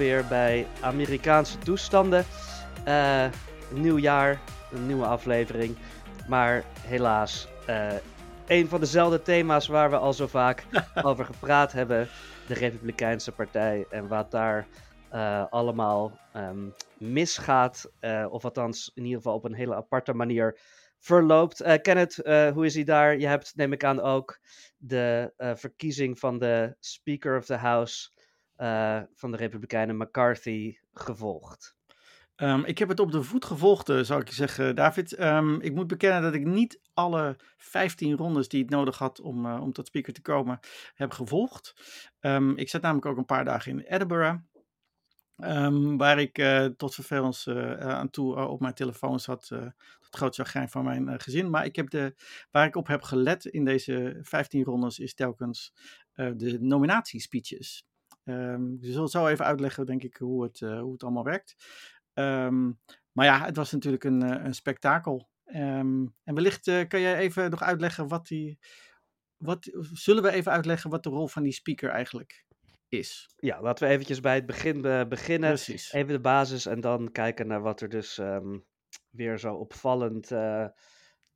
weer bij Amerikaanse toestanden. Uh, nieuw jaar, een nieuwe aflevering. Maar helaas, uh, een van dezelfde thema's waar we al zo vaak over gepraat hebben. De Republikeinse Partij en wat daar uh, allemaal um, misgaat. of althans, in ieder geval op een hele aparte manier verloopt. Uh, Kenneth, uh, hoe is hij daar? Je hebt, neem ik aan, ook de uh, verkiezing van de Speaker of the House van de Republikeinen McCarthy gevolgd. Um, ik heb het op de voet gevolgd, zou ik zeggen, David. Um, ik moet bekennen dat ik niet alle 15 rondes die het nodig had om, om tot speaker te komen, heb gevolgd. Um, ik zat namelijk ook een paar dagen in Edinburgh. Waar ik tot vervelens aan toe op mijn telefoon zat. tot groot chagrijn van mijn gezin. Maar ik heb de, waar ik op heb gelet in deze 15 rondes is telkens de nominatiespeeches. Um, ik zal zo even uitleggen, denk ik, hoe het, hoe het allemaal werkt. Um, maar ja, het was natuurlijk een, een spektakel. en wellicht kan jij even nog uitleggen wat die. Wat, zullen we even uitleggen wat de rol van die speaker eigenlijk is. Ja, laten we eventjes bij het begin uh, beginnen. Precies. Even de basis en dan kijken naar wat er dus weer zo opvallend, uh,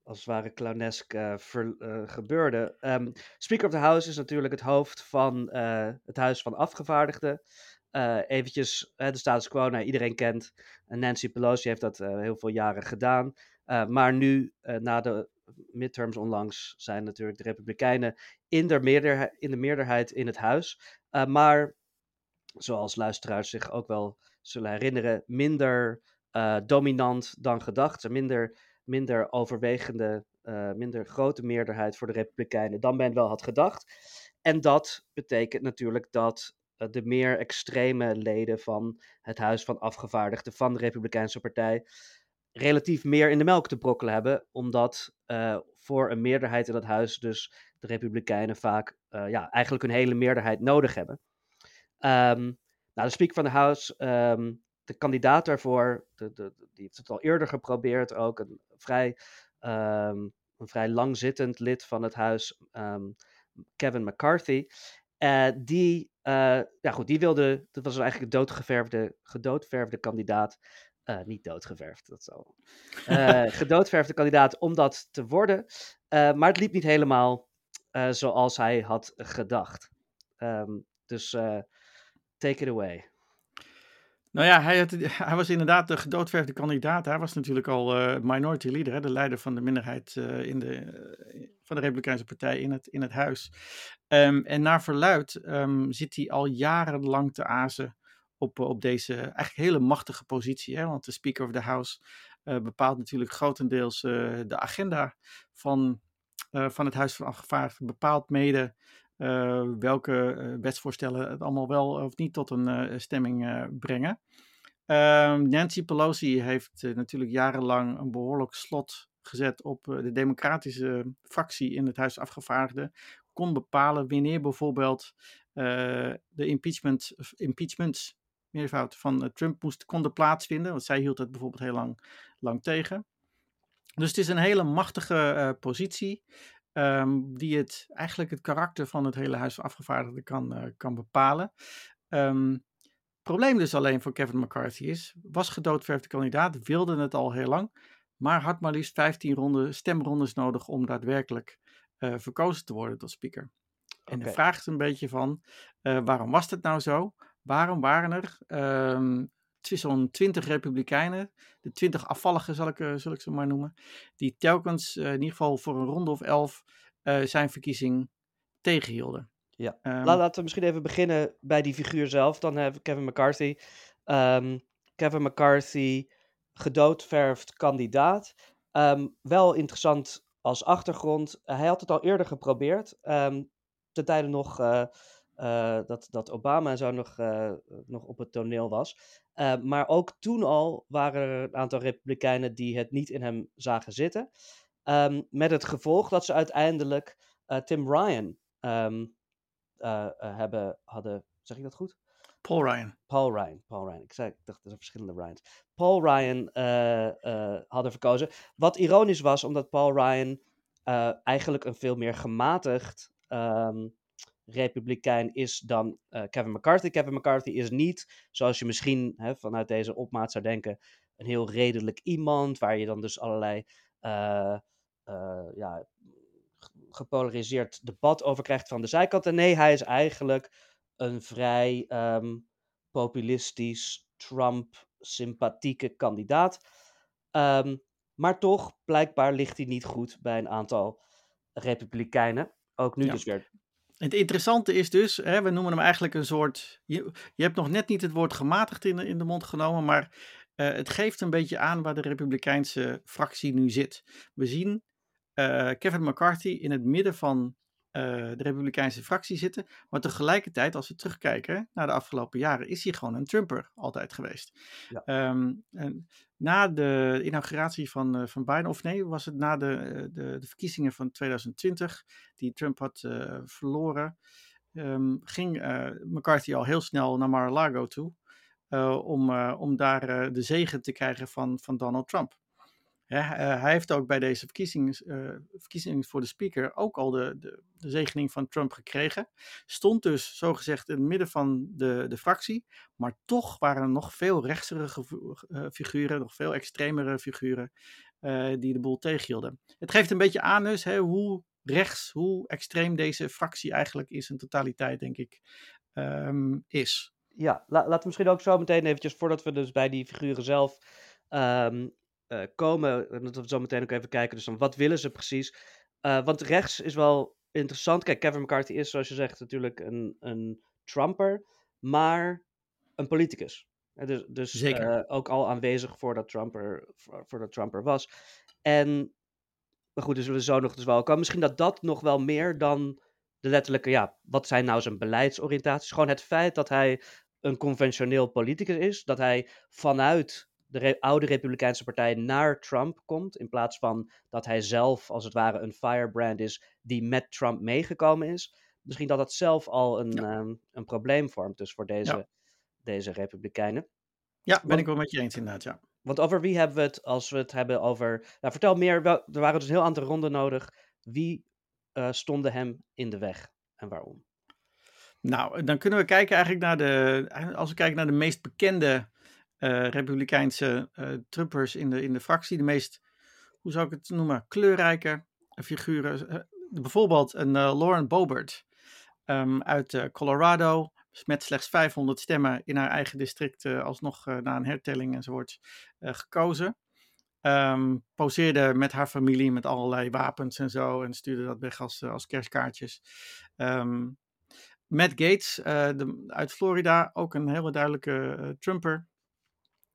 als het ware clownesk, uh, ver, gebeurde. Um, Speaker of the House is natuurlijk het hoofd van het Huis van Afgevaardigden. eventjes de status quo, nou, iedereen kent. Nancy Pelosi heeft dat heel veel jaren gedaan. maar nu, na de midterms onlangs, zijn natuurlijk de Republikeinen in de, meerderheid, in de meerderheid in het huis. Maar, zoals luisteraars zich ook wel zullen herinneren, minder dominant dan gedacht. Minder, minder overwegende, uh, minder grote meerderheid voor de Republikeinen dan men wel had gedacht. En dat betekent natuurlijk dat de meer extreme leden van het Huis van Afgevaardigden van de Republikeinse Partij relatief meer in de melk te brokkelen hebben, omdat uh, voor een meerderheid in dat huis dus de Republikeinen vaak ja, eigenlijk een hele meerderheid nodig hebben. Um, nou, de Speaker van de House, um, de kandidaat daarvoor, die heeft het al eerder geprobeerd, ook een vrij, um, een vrij langzittend lid van het huis, Kevin McCarthy. Uh, die, uh, ja goed, die wilde, dat was eigenlijk een doodgeverfde, gedoodverfde kandidaat. Uh, niet doodgeverfd, dat zal. Uh, gedoodverfde kandidaat om dat te worden. Maar het liep niet helemaal zoals hij had gedacht. Um, dus take it away. Nou ja, hij, hij, was inderdaad de gedoodverfde kandidaat. Hij was natuurlijk al minority leader, hè, de leider van de minderheid in de, van de Republikeinse Partij in het, in het huis. Um, en naar verluid um, zit hij al jarenlang te azen op, op deze eigenlijk hele machtige positie. Hè? Want de Speaker of the House uh, bepaalt natuurlijk grotendeels uh, de agenda van, uh, van het Huis van Afgevaardigden. Bepaalt mede welke wetsvoorstellen het allemaal wel of niet tot een stemming brengen. Ehm, Nancy Pelosi heeft natuurlijk jarenlang een behoorlijk slot gezet op de democratische fractie in het Huis Afgevaardigden. Kon bepalen wanneer bijvoorbeeld de impeachment, impeachments meervoud van eh, Trump moest, konden plaatsvinden. Want zij hield het bijvoorbeeld heel lang, lang tegen. Dus het is een hele machtige positie. Um, die het, eigenlijk het karakter van het hele Huis van Afgevaardigden kan, uh, kan bepalen. Um, probleem dus alleen voor Kevin McCarthy is, was gedoodverfde kandidaat, wilde het al heel lang, maar had maar liefst 15 ronde, stemrondes nodig om daadwerkelijk uh, verkozen te worden tot speaker. En okay. de vraag is een beetje van, uh, waarom was dat nou zo? waarom waren er um, zo'n 20 republikeinen, de 20 afvalligen zal ik, uh, zal ik ze maar noemen, die telkens uh, in ieder geval voor een ronde of elf uh, zijn verkiezing tegenhielden. Ja, um, laten we misschien even beginnen bij die figuur zelf. Dan hebben we Kevin McCarthy. Um, Kevin McCarthy, gedoodverfd kandidaat. wel interessant als achtergrond. hij had het al eerder geprobeerd. ten tijde nog uh, dat, dat Obama en zo nog, uh, nog op het toneel was. Uh, maar ook toen al waren er een aantal Republikeinen die het niet in hem zagen zitten. Um, met het gevolg dat ze uiteindelijk Tim Ryan um, hebben, hadden. Zeg ik dat goed? Paul Ryan. Paul Ryan. Paul Ryan. Ik, zei, ik dacht, er zijn verschillende Ryans. Paul Ryan hadden verkozen. Wat ironisch was, omdat Paul Ryan eigenlijk een veel meer gematigd. Um, republikein is dan Kevin McCarthy. Kevin McCarthy is niet, zoals je misschien hè, vanuit deze opmaat zou denken, een heel redelijk iemand, waar je dan dus allerlei ja, gepolariseerd debat over krijgt van de zijkant. En nee, hij is eigenlijk een vrij ehm, populistisch, Trump-sympathieke kandidaat. Um, maar toch, blijkbaar ligt hij niet goed bij een aantal republikeinen. Ook nu dus weer. Het interessante is dus, hè, we noemen hem eigenlijk een soort. Je, je hebt nog net niet het woord gematigd in de, in de mond genomen, maar uh, het geeft een beetje aan waar de Republikeinse fractie nu zit. We zien uh, Kevin McCarthy in het midden van de Republikeinse fractie zitten. Maar tegelijkertijd, als we terugkijken naar de afgelopen jaren, is hij gewoon een Trumper altijd geweest. Ja. Um, en na de inauguratie van, uh, van Biden, of nee, was het na de, de, de verkiezingen van 2020, die Trump had uh, verloren, um, ging McCarthy al heel snel naar Mar-a-Lago toe. om, om daar de zegen te krijgen van, van Donald Trump. Ja, uh, hij heeft ook bij deze verkiezingen, verkiezingen voor de speaker ook al de, de, de, zegening van Trump gekregen. Stond dus zogezegd in het midden van de, de fractie. Maar toch waren er nog veel rechtsere uh, figuren, nog veel extremere figuren die de boel tegenhielden. Het geeft een beetje aan dus hè, hoe rechts, hoe extreem deze fractie eigenlijk in totaliteit, denk ik, um, is. Ja, la laten we misschien ook zo meteen eventjes, voordat we dus bij die figuren zelf uh, komen. En dat we zo meteen ook even kijken. Dus dan wat willen ze precies? Uh, want rechts is wel interessant. Kijk, Kevin McCarthy is, zoals je zegt, natuurlijk een, een Trumper. Maar een politicus. dus dus Zeker. Uh, ook al aanwezig voordat Trumper, voordat Trumper was. En, maar goed, dus we zo nog dus wel komen. Misschien dat dat nog wel meer dan de letterlijke, ja, wat zijn nou zijn beleidsoriëntaties? Gewoon het feit dat hij een conventioneel politicus is. Dat hij vanuit de oude Republikeinse Partij naar Trump komt. In plaats van dat hij zelf, als het ware, een firebrand is die met Trump meegekomen is. Misschien dat dat zelf al een, ehm, een probleem vormt, dus voor deze, deze Republikeinen. Ja, ben ik wel met je eens inderdaad, ja. Want over wie hebben we het als we het hebben over. Nou, vertel meer. er waren dus een heel aantal ronden nodig. Wie uh, stonden hem in de weg en waarom? Nou, dan kunnen we kijken eigenlijk naar de. Als we kijken naar de meest bekende uh, republikeinse uh, Trumpers in de, in de fractie. De meest, hoe zou ik het noemen, kleurrijke figuren. Uh, bijvoorbeeld een Lauren Boebert um, uit Colorado. Met slechts 500 stemmen in haar eigen district alsnog na een hertelling enzovoort gekozen. Um, poseerde met haar familie met allerlei wapens en zo. En stuurde dat weg als, als kerstkaartjes. Um, Matt Gates de, uit Florida, ook een hele duidelijke Trumper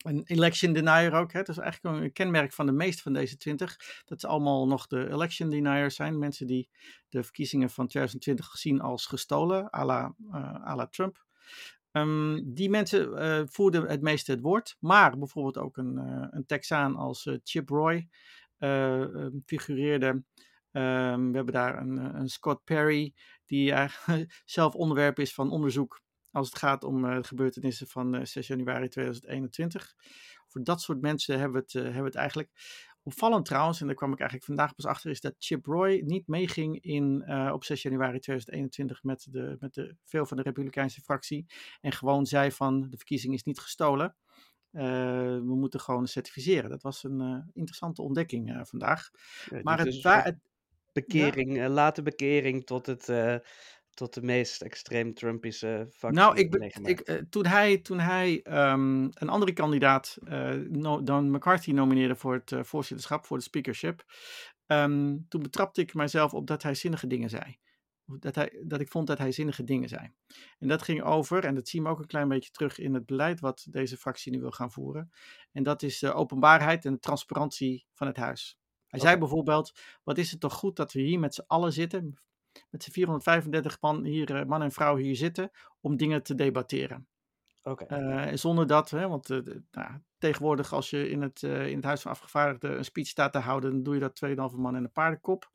een election denier ook. Dat is eigenlijk een kenmerk van de meeste van deze twintig. Dat ze allemaal nog de election deniers zijn. Mensen die de verkiezingen van 2020 zien als gestolen, à la, la Trump. Um, die mensen uh, voerden het meeste het woord. Maar bijvoorbeeld ook een, uh, een Texaan als Chip Roy figureerde. Um, we hebben daar een, een Scott Perry, die zelf onderwerp is van onderzoek als het gaat om uh, gebeurtenissen van uh, eh, 6 januari 2021. Voor dat soort mensen hebben we het, uh, hebben we het eigenlijk. Opvallend trouwens, en daar kwam ik eigenlijk vandaag pas achter, is dat Chip Roy niet meeging in, op 6 januari 2021 met, de, met de, veel van de Republikeinse fractie. En gewoon zei van de verkiezing is niet gestolen. we moeten gewoon certificeren. Dat was een interessante ontdekking vandaag. Ja, maar het, het, bekering, ja. late bekering tot het tot de meest extreem Trumpische factie. Nou, ik, ik, uh, toen hij, toen hij um, een andere kandidaat uh, no, dan McCarthy nomineerde voor het uh, voorzitterschap, voor de speakership, um, toen betrapte ik mijzelf op dat hij zinnige dingen zei. Dat, hij, dat ik vond dat hij zinnige dingen zei. En dat ging over, en dat zien we ook een klein beetje terug in het beleid wat deze fractie nu wil gaan voeren. En dat is de openbaarheid en de transparantie van het huis. Hij okay. zei bijvoorbeeld: Wat is het toch goed dat we hier met z'n allen zitten, met z'n 435 man, hier, eh, man en vrouw hier zitten om dingen te debatteren. Oké. Okay. Uh, zonder dat, hè, want uh, nou, tegenwoordig als je in het, uh, in het Huis van Afgevaardigden een speech staat te houden, dan doe je dat 2,5 man in een paardenkop.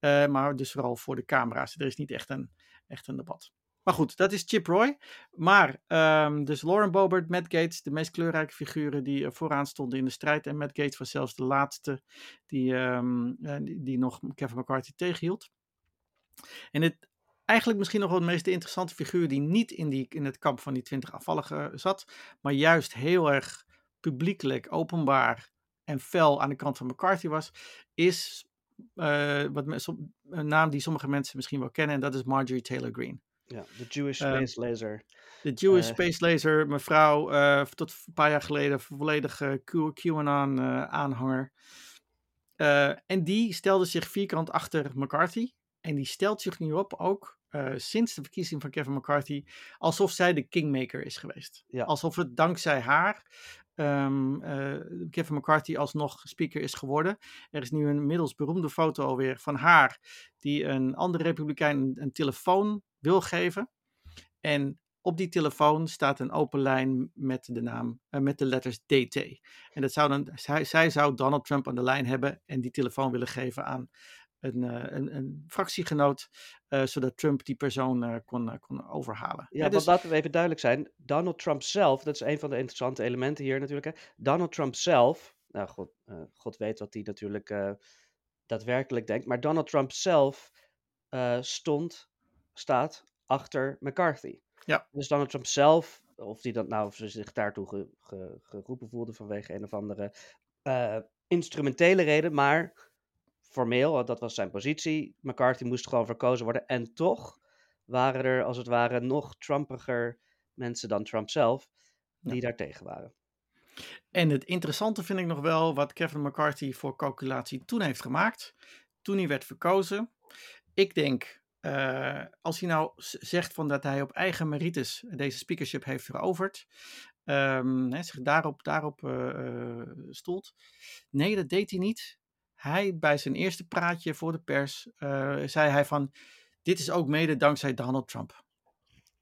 maar dus vooral voor de camera's. Er is niet echt een, echt een debat. Maar goed, dat is Chip Roy. Maar um, dus Lauren Boebert, Matt Gates, de meest kleurrijke figuren die vooraan stonden in de strijd. En Matt Gates was zelfs de laatste die, um, die, die nog Kevin McCarthy tegenhield. En het eigenlijk misschien nog wel de meest interessante figuur die niet in, die, in het kamp van die twintig afvalligen zat, maar juist heel erg publiekelijk, openbaar en fel aan de kant van McCarthy was, is uh, wat, een naam die sommige mensen misschien wel kennen, en dat is Marjorie Taylor Greene. Ja, de Jewish ehm, Space Laser. De Jewish uh, Space Laser, mevrouw, uh, tot een paar jaar geleden volledige QAnon-aanhanger. en die stelde zich vierkant achter McCarthy. En die stelt zich nu op ook sinds de verkiezing van Kevin McCarthy alsof zij de kingmaker is geweest. Ja. Alsof het dankzij haar um, uh, Kevin McCarthy alsnog speaker is geworden. Er is nu een inmiddels beroemde foto alweer van haar, die een andere republikein een, een telefoon wil geven. En op die telefoon staat een open lijn met de naam, uh, met de letters DT. En dat zou dan, zij, zij zou Donald Trump aan de lijn hebben en die telefoon willen geven aan een, eh, een, een fractiegenoot, uh, zodat Trump die persoon uh, kon, kon overhalen. Ja, dus... laten we even duidelijk zijn. Donald Trump zelf, dat is een van de interessante elementen hier natuurlijk. Hè. Donald Trump zelf, nou God, God weet wat hij natuurlijk daadwerkelijk denkt, maar Donald Trump zelf stond, staat achter McCarthy. Ja. Dus Donald Trump zelf, of hij dat nou of ze zich daartoe ge, ge, geroepen voelde vanwege een of andere instrumentele reden, maar formeel, dat was zijn positie. McCarthy moest gewoon verkozen worden. En toch waren er, als het ware, nog Trumpiger mensen dan Trump zelf, die ja. daar tegen waren. En het interessante vind ik nog wel wat Kevin McCarthy voor calculatie toen heeft gemaakt. Toen hij werd verkozen. Ik denk, uh, als hij nou zegt van dat hij op eigen merites deze speakership heeft veroverd. Um, zich daarop, daarop uh, stoelt. Nee, dat deed hij niet hij bij zijn eerste praatje voor de pers uh, zei hij van dit is ook mede dankzij Donald Trump.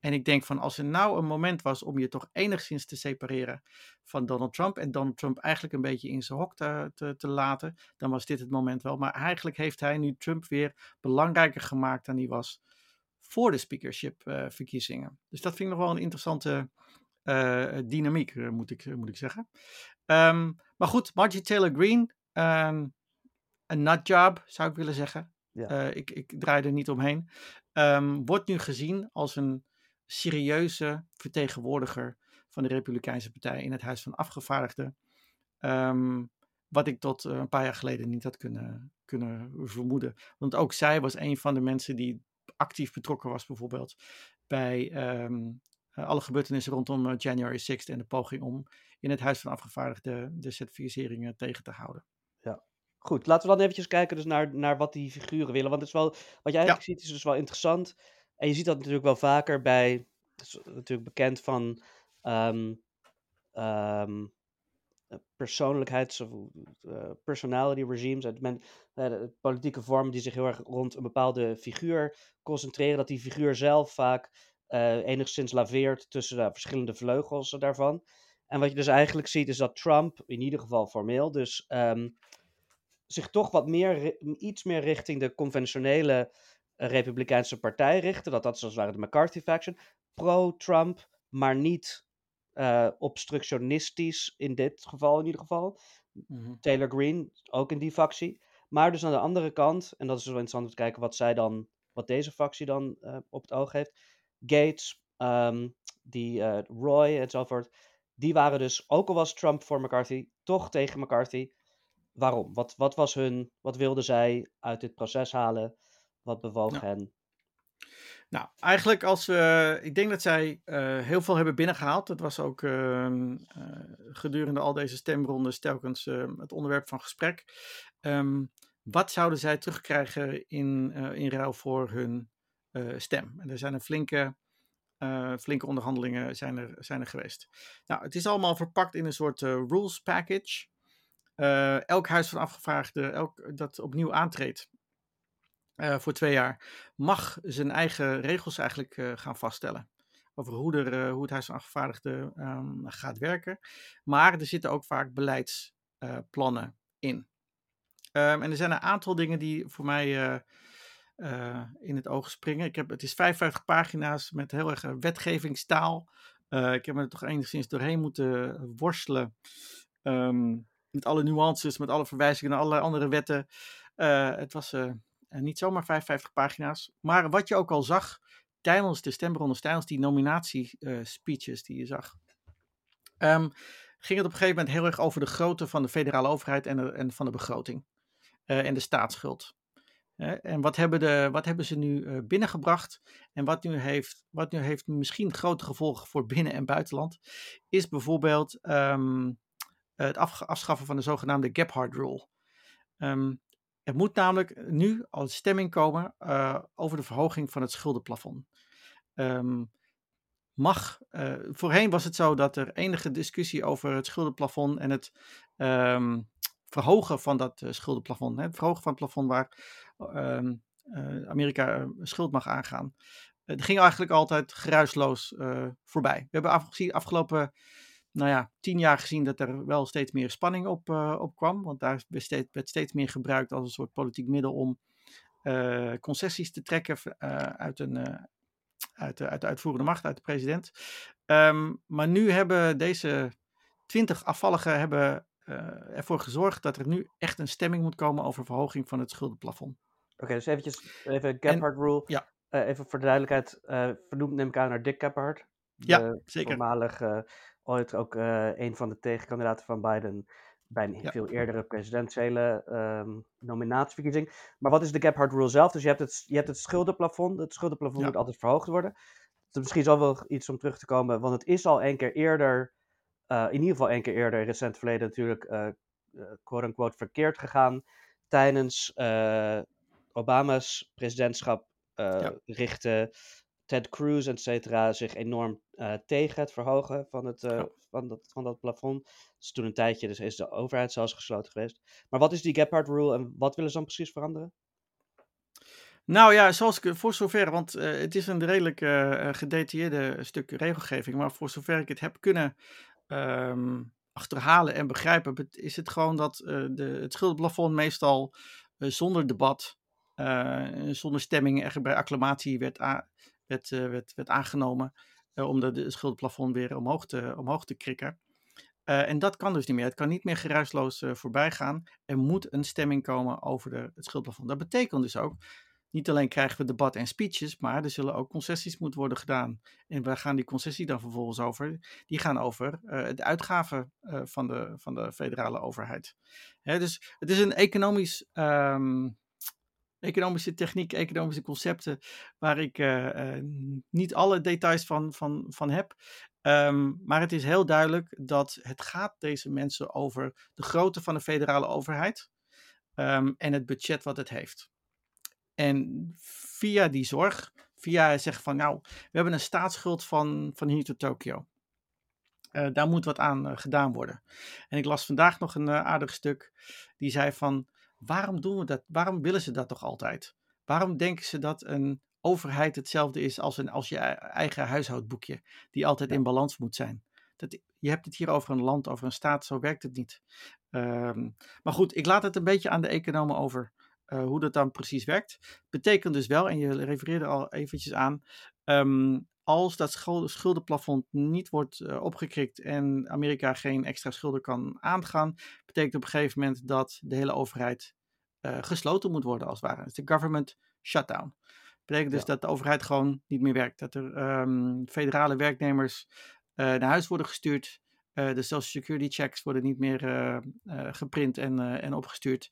En ik denk van als er nou een moment was om je toch enigszins te separeren van Donald Trump en Donald Trump eigenlijk een beetje in zijn hok te, te, te laten, dan was dit het moment wel. Maar eigenlijk heeft hij nu Trump weer belangrijker gemaakt dan hij was voor de speakership uh, verkiezingen. Dus dat vind ik nog wel een interessante uh, dynamiek, moet, ik, moet ik zeggen. Um, maar goed, Margie Taylor Greene, um, een nutjob, zou ik willen zeggen. Ja. Uh, ik, ik draai er niet omheen. Um, wordt nu gezien als een serieuze vertegenwoordiger van de Republikeinse Partij in het Huis van Afgevaardigden. Um, wat ik tot uh, een paar jaar geleden niet had kunnen, kunnen vermoeden. Want ook zij was een van de mensen die actief betrokken was, bijvoorbeeld bij um, alle gebeurtenissen rondom January 6th en de poging om in het Huis van Afgevaardigden de certificeringen tegen te houden. Goed, laten we dan eventjes kijken dus naar, naar wat die figuren willen. Want het is wel, wat je eigenlijk ziet is dus wel interessant. En je ziet dat natuurlijk wel vaker bij, het is natuurlijk bekend van um, um, persoonlijkheids- of uh, personality regimes. Het men, uh, de politieke vormen die zich heel erg rond een bepaalde figuur concentreren. Dat die figuur zelf vaak uh, enigszins laveert tussen de verschillende vleugels daarvan. En wat je dus eigenlijk ziet is dat Trump, in ieder geval formeel, dus... Um, zich toch wat meer, iets meer richting de conventionele uh, Republikeinse partij richten. Dat dat zoals het ware de McCarthy-faction. Pro-Trump, maar niet uh, obstructionistisch in dit geval in ieder geval. Mm-hmm. Taylor Green ook in die factie. Maar dus aan de andere kant, en dat is wel interessant om te kijken wat zij dan, wat deze factie dan uh, op het oog heeft. Gates, um, die Roy enzovoort. Die waren dus, ook al was Trump voor McCarthy, toch tegen McCarthy waarom? Wat, wat was hun, wat wilden zij uit dit proces halen? Wat bewoog hen? Nou, eigenlijk als we, ik denk dat zij uh, heel veel hebben binnengehaald. Dat was ook uh, uh, gedurende al deze stemrondes telkens ehm, het onderwerp van gesprek. Um, wat zouden zij terugkrijgen in, eh, in ruil voor hun eh, stem? En er zijn een flinke, flinke onderhandelingen zijn er, zijn er geweest. Nou, het is allemaal verpakt in een soort rules package. Uh, elk huis van afgevaardigden, elk dat opnieuw aantreedt uh, voor twee jaar, mag zijn eigen regels eigenlijk gaan vaststellen. Over hoe, er, hoe het huis van afgevaardigden um, gaat werken. Maar er zitten ook vaak beleidsplannen in. Um, en er zijn een aantal dingen die voor mij in het oog springen. Ik heb, het is 55 pagina's met heel erg wetgevingstaal. ik heb me er toch enigszins doorheen moeten worstelen. Um, met alle nuances, met alle verwijzingen naar allerlei andere wetten. Uh, het, was, uh, en niet zomaar 55 pagina's. Maar wat je ook al zag tijdens de stemrondes, tijdens die nominatiespeeches die je zag, ehm, ging het op een gegeven moment heel erg over de grootte van de federale overheid en, en van de begroting en de staatsschuld. en wat hebben, de, wat hebben ze nu binnengebracht? En wat nu, heeft, wat nu heeft misschien grote gevolgen voor binnen- en buitenland, is bijvoorbeeld ehm, het afschaffen van de zogenaamde Gephardt Rule. Um, er moet namelijk nu al stemming komen uh, over de verhoging van het schuldenplafond. Um, mag, uh, voorheen was het zo dat er enige discussie over het schuldenplafond en het um, verhogen van dat schuldenplafond, hè, het verhogen van het plafond waar Amerika schuld mag aangaan, dat ging eigenlijk altijd geruisloos voorbij. We hebben afgezien afgelopen nou ja, tien jaar gezien dat er wel steeds meer spanning op, uh, op kwam. Want daar werd steeds, werd steeds, meer gebruikt als een soort politiek middel om uh, concessies te trekken uh, uit, een, uit, de, uit de uitvoerende macht, uit de president. Um, maar nu hebben deze twintig afvalligen hebben, ervoor gezorgd dat er nu echt een stemming moet komen over verhoging van het schuldenplafond. Oké, okay, dus eventjes, even Gephardt Rule. Ja. even voor de duidelijkheid, vernoemd neem ik aan naar Dick Gephardt. Ja, zeker. voormalig ooit ook uh, een van de tegenkandidaten van Biden bij een ja. veel eerdere presidentiële um, nominatieverkiezing. Maar wat is de Gephardt Rule zelf? Dus je hebt het, je hebt het schuldenplafond. Het schuldenplafond ja. moet altijd verhoogd worden. Is misschien zo wel iets om terug te komen, want het is al een keer eerder, uh, in ieder geval een keer eerder in recent verleden natuurlijk, uh, quote-unquote, verkeerd gegaan. Tijdens Obama's presidentschap ja. richtte Ted Cruz, et cetera, zich enorm uh, tegen het verhogen van, het, uh, ja. van, dat, van dat plafond. Dus toen een tijdje dus is de overheid zelfs gesloten geweest. Maar wat is die Gephardt Rule en wat willen ze dan precies veranderen? Nou ja, zoals ik voor zover, want uh, het is een redelijk gedetailleerde stuk regelgeving, maar voor zover ik het heb kunnen um, achterhalen en begrijpen, is het gewoon dat de, het schuldenplafond meestal zonder debat, zonder stemming, echt bij acclamatie werd, werd, werd, werd aangenomen. Uh, om de, de schuldenplafond weer omhoog te, omhoog te krikken. Uh, en dat kan dus niet meer. Het kan niet meer geruisloos voorbij gaan. Er moet een stemming komen over de, het schuldplafond. Dat betekent dus ook, niet alleen krijgen we debat en speeches, maar er zullen ook concessies moeten worden gedaan. En waar gaan die concessies dan vervolgens over? Die gaan over de uitgaven van, de, van de federale overheid. Hè, dus het is een economisch um, economische techniek, economische concepten, waar ik uh, uh, niet alle details van, van, van heb. Um, maar het is heel duidelijk dat het gaat deze mensen over de grootte van de federale overheid um, en het budget wat het heeft. En via die zorg, via zeggen van nou, we hebben een staatsschuld van, van hier tot Tokio. Uh, daar moet wat aan gedaan worden. En ik las vandaag nog een aardig stuk die zei van waarom doen we dat? Waarom willen ze dat toch altijd? Waarom denken ze dat een overheid hetzelfde is als, een, als je eigen huishoudboekje, die altijd ja. in balans moet zijn? Dat, je hebt het hier over een land, over een staat, zo werkt het niet. Um, maar goed, ik laat het een beetje aan de economen over uh, hoe dat dan precies werkt. Betekent dus wel, en je refereerde al eventjes aan, um, als dat schuldenplafond niet wordt uh, opgekrikt en Amerika geen extra schulden kan aangaan, betekent op een gegeven moment dat de hele overheid uh, gesloten moet worden, als het ware. Het is de government shutdown. Dat betekent dus dat de overheid gewoon niet meer werkt. Dat er um, federale werknemers uh, naar huis worden gestuurd. de social security checks worden niet meer geprint en, en opgestuurd.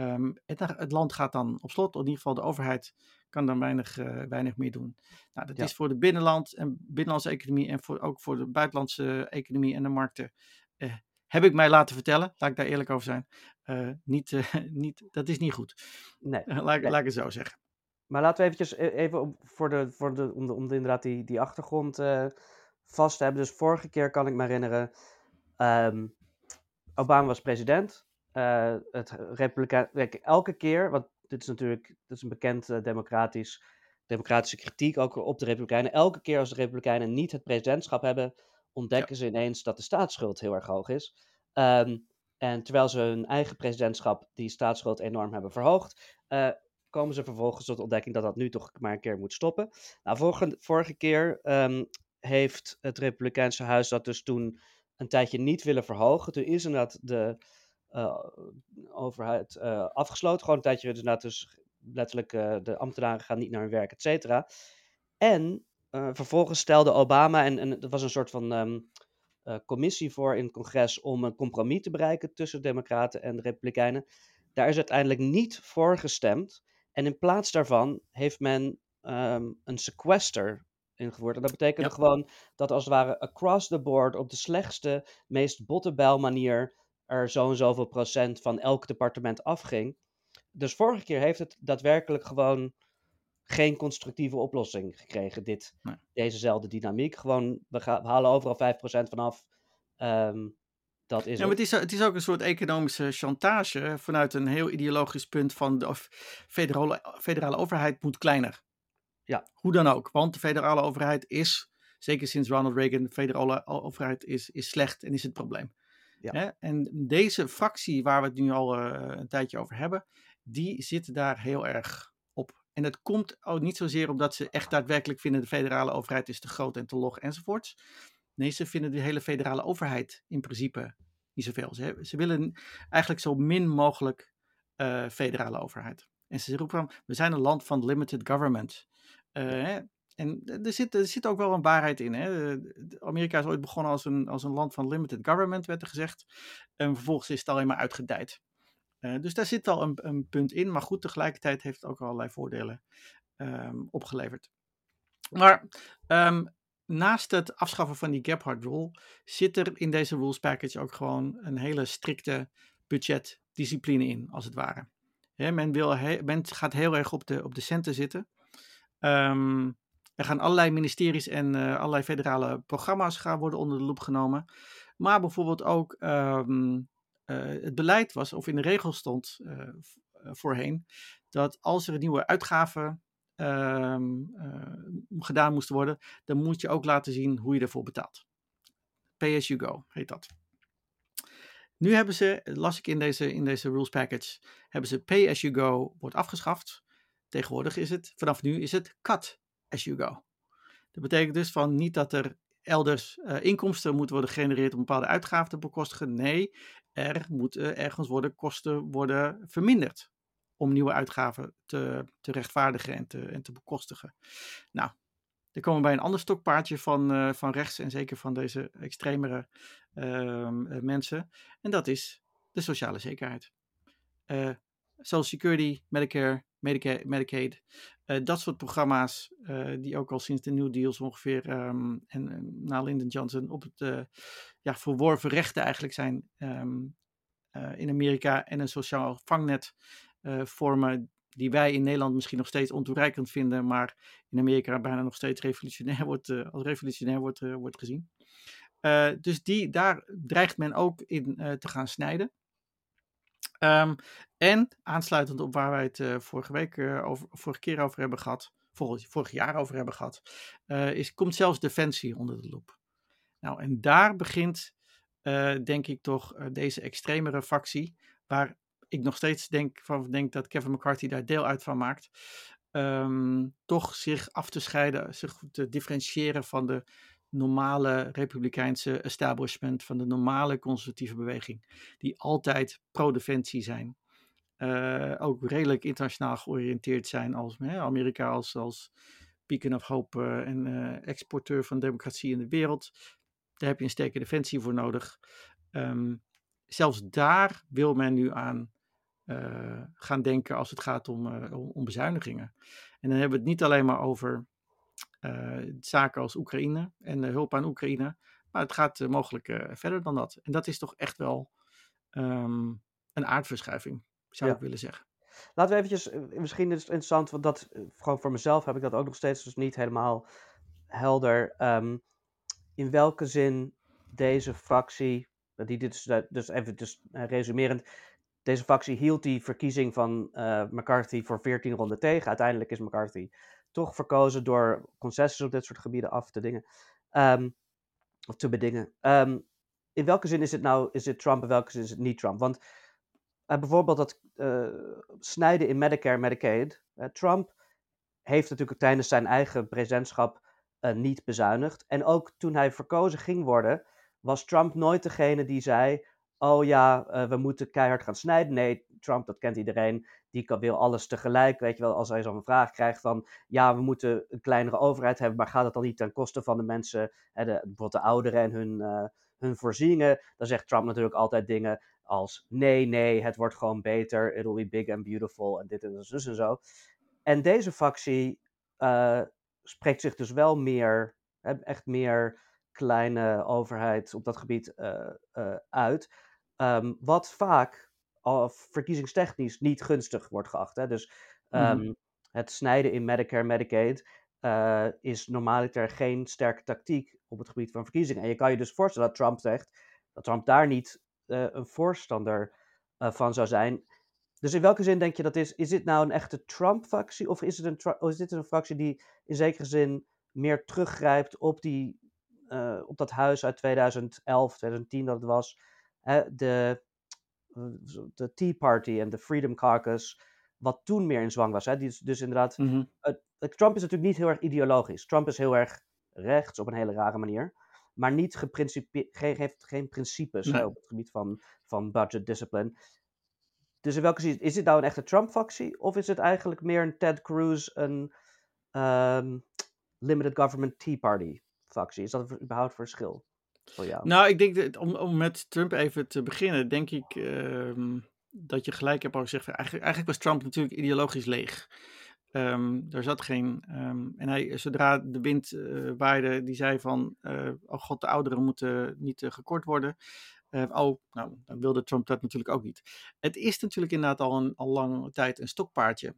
Um, het, het, land gaat dan op slot, in ieder geval de overheid kan dan weinig, uh, weinig meer doen. Nou, dat ja. is voor de binnenland en binnenlandse economie en voor, ook voor de buitenlandse economie en de markten. Uh, heb ik mij laten vertellen, laat ik daar eerlijk over zijn. Uh, niet, niet, dat is niet goed. Nee, laat, nee. laat ik het zo zeggen. Maar laten we eventjes even voor de, voor de, om, de, om de, inderdaad die, die achtergrond vast te hebben. Dus vorige keer kan ik me herinneren, um, Obama was president. Uh, het Republikein, elke keer, want dit is natuurlijk dit is een bekend uh, democratisch, democratische kritiek ook op de Republikeinen. Elke keer als de Republikeinen niet het presidentschap hebben, ontdekken ja. ze ineens dat de staatsschuld heel erg hoog is. Um, en terwijl ze hun eigen presidentschap die staatsschuld enorm hebben verhoogd, uh, komen ze vervolgens tot de ontdekking dat dat nu toch maar een keer moet stoppen. Nou, vorige, vorige keer um, heeft het Republikeinse Huis dat dus toen een tijdje niet willen verhogen. Toen is inderdaad de overheid uh, afgesloten. Gewoon een tijdje inderdaad dus letterlijk de ambtenaren gaan niet naar hun werk, et cetera. En vervolgens stelde Obama, en, en er was een soort van ehm, commissie voor in het congres om een compromis te bereiken tussen Democraten en Republikeinen. Daar is uiteindelijk niet voor gestemd. En in plaats daarvan heeft men um, een sequester ingevoerd. En dat betekende gewoon dat als het ware across the board op de slechtste, meest bottebel manier er zo en zoveel procent van elk departement afging. Dus vorige keer heeft het daadwerkelijk gewoon geen constructieve oplossing gekregen, dit, dezezelfde dynamiek. Gewoon, we, gaan, we halen overal 5% vanaf. Um, dat is ja, maar het is, het is ook een soort economische chantage vanuit een heel ideologisch punt van de federale, federale overheid moet kleiner. Ja. Hoe dan ook, want de federale overheid is, zeker sinds Ronald Reagan, de federale overheid is, is slecht en is het probleem. Ja. En deze fractie waar we het nu al uh, een tijdje over hebben, die zit daar heel erg op. En het komt ook niet zozeer omdat ze echt daadwerkelijk vinden de federale overheid is te groot en te log enzovoorts. Nee, ze vinden de hele federale overheid in principe niet zoveel. Ze, ze willen eigenlijk zo min mogelijk uh, federale overheid. En ze roepen van, we zijn een land van limited government. Uh, en er zit, er zit ook wel een waarheid in. Hè? Amerika is ooit begonnen als een, als een land van limited government, werd er gezegd. En vervolgens is het alleen maar uitgedijd. Uh, dus daar zit wel een, een, punt in. Maar goed, tegelijkertijd heeft het ook allerlei voordelen um, opgeleverd. Maar um, naast het afschaffen van die Gephardt rule zit er in deze rules package ook gewoon een hele strikte budgetdiscipline in, als het ware. men, wil men gaat heel erg op de, op de centen zitten. Um, er gaan allerlei ministeries en uh, allerlei federale programma's gaan worden onder de loep genomen. Maar bijvoorbeeld ook um, uh, het beleid was, of in de regel stond uh, voorheen, dat als er nieuwe uitgaven um, gedaan moesten worden, dan moet je ook laten zien hoe je ervoor betaalt. Pay as you go heet dat. Nu hebben ze, las ik in deze, in deze rules package, hebben ze pay as you go wordt afgeschaft. Tegenwoordig is het, vanaf nu is het cut as you go. Dat betekent dus van niet dat er elders uh, inkomsten moeten worden gegenereerd om bepaalde uitgaven te bekostigen. Nee, er moeten ergens worden kosten worden verminderd om nieuwe uitgaven te, te rechtvaardigen en te, en te bekostigen. Nou, dan komen we bij een ander stokpaardje van, uh, van rechts en zeker van deze extremere uh, mensen. En dat is de sociale zekerheid. Social Security, Medicare, Medicaid, Medicaid dat soort programma's die ook al sinds de New Deals ongeveer um, en na Lyndon Johnson op het ja, verworven rechten eigenlijk zijn um, in Amerika en een sociaal vangnet vormen die wij in Nederland misschien nog steeds ontoereikend vinden, maar in Amerika bijna nog steeds revolutionair wordt, als revolutionair wordt, wordt gezien. dus die, daar dreigt men ook in te gaan snijden. Um, en aansluitend op waar wij het vorige week over, vorige keer over hebben gehad, vorig, vorig jaar over hebben gehad, is, komt zelfs defensie onder de loep. Nou, en daar begint, denk ik toch, deze extremere factie, waar ik nog steeds denk, van, denk dat Kevin McCarthy daar deel uit van maakt. Um, toch zich af te scheiden, zich te differentiëren van de normale republikeinse establishment, van de normale conservatieve beweging, die altijd pro-defensie zijn. Uh, ook redelijk internationaal georiënteerd zijn als hè, Amerika als, als beacon of hope uh, en uh, exporteur van democratie in de wereld. Daar heb je een sterke defensie voor nodig. Um, zelfs daar wil men nu aan gaan denken als het gaat om, uh, om, bezuinigingen. En dan hebben we het niet alleen maar over zaken als Oekraïne en hulp aan Oekraïne, maar het gaat mogelijk verder dan dat. En dat is toch echt wel um, een aardverschuiving, zou ja. ik willen zeggen. Laten we eventjes, misschien is het interessant, want dat, gewoon voor mezelf heb ik dat ook nog steeds dus niet helemaal helder. Um, in welke zin deze fractie, die dit dus, dus even dus, resumerend, deze factie hield die verkiezing van uh, McCarthy voor 14 ronden tegen. Uiteindelijk is McCarthy toch verkozen door concessies op dit soort gebieden af te dingen. Um, of te bedingen. Um, in welke zin is het nou is het Trump en welke zin is het niet Trump? Want uh, bijvoorbeeld dat uh, snijden in Medicare en Medicaid. Trump heeft natuurlijk tijdens zijn eigen presidentschap niet bezuinigd. En ook toen hij verkozen ging worden, was Trump nooit degene die zei: oh ja, we moeten keihard gaan snijden. Nee, Trump, dat kent iedereen, die kan, wil alles tegelijk. Weet je wel, als hij zo'n vraag krijgt van, ja, we moeten een kleinere overheid hebben, maar gaat het dan niet ten koste van de mensen, hè, de, bijvoorbeeld de ouderen en hun, uh, hun voorzieningen? Dan zegt Trump natuurlijk altijd dingen als, nee, nee, het wordt gewoon beter, it'll be big and beautiful, en dit en dus en zo. En deze factie uh, spreekt zich dus wel meer, hè, echt meer kleine overheid op dat gebied uh, uit. Um, wat vaak verkiezingstechnisch niet gunstig wordt geacht. Hè? Dus um, mm. het snijden in Medicare, Medicaid uh, is normaliter geen sterke tactiek op het gebied van verkiezingen. En je kan je dus voorstellen dat Trump zegt dat Trump daar niet een voorstander van zou zijn. Dus in welke zin denk je dat is? Is dit nou een echte Trump-factie? Of is, het een, is dit een fractie die in zekere zin meer teruggrijpt op, die, op dat huis uit 2011, 2010 dat het was? Hè, de, de Tea Party en de Freedom Caucus, wat toen meer in zwang was. Hè? Die, dus inderdaad, mm -hmm. uh, Trump is natuurlijk niet heel erg ideologisch. Trump is heel erg rechts op een hele rare manier. Maar niet geen, heeft geen principes nee. hè, op het gebied van, van budget discipline. Dus in welke zin, is dit nou een echte Trump-factie? Of is het eigenlijk meer een Ted Cruz, een um, Limited Government Tea Party-factie? Is dat überhaupt verschil Nou, ik denk, dat, om, om met Trump even te beginnen, denk ik um, dat je gelijk hebt al gezegd, eigenlijk, eigenlijk was Trump natuurlijk ideologisch leeg. Um, er zat geen. Um, en hij, zodra de wind uh, waaide, die zei van: uh, Oh god, de ouderen moeten niet uh, gekort worden. Oh, nou, dan wilde Trump dat natuurlijk ook niet. Het is natuurlijk inderdaad al een al lange tijd een stokpaardje.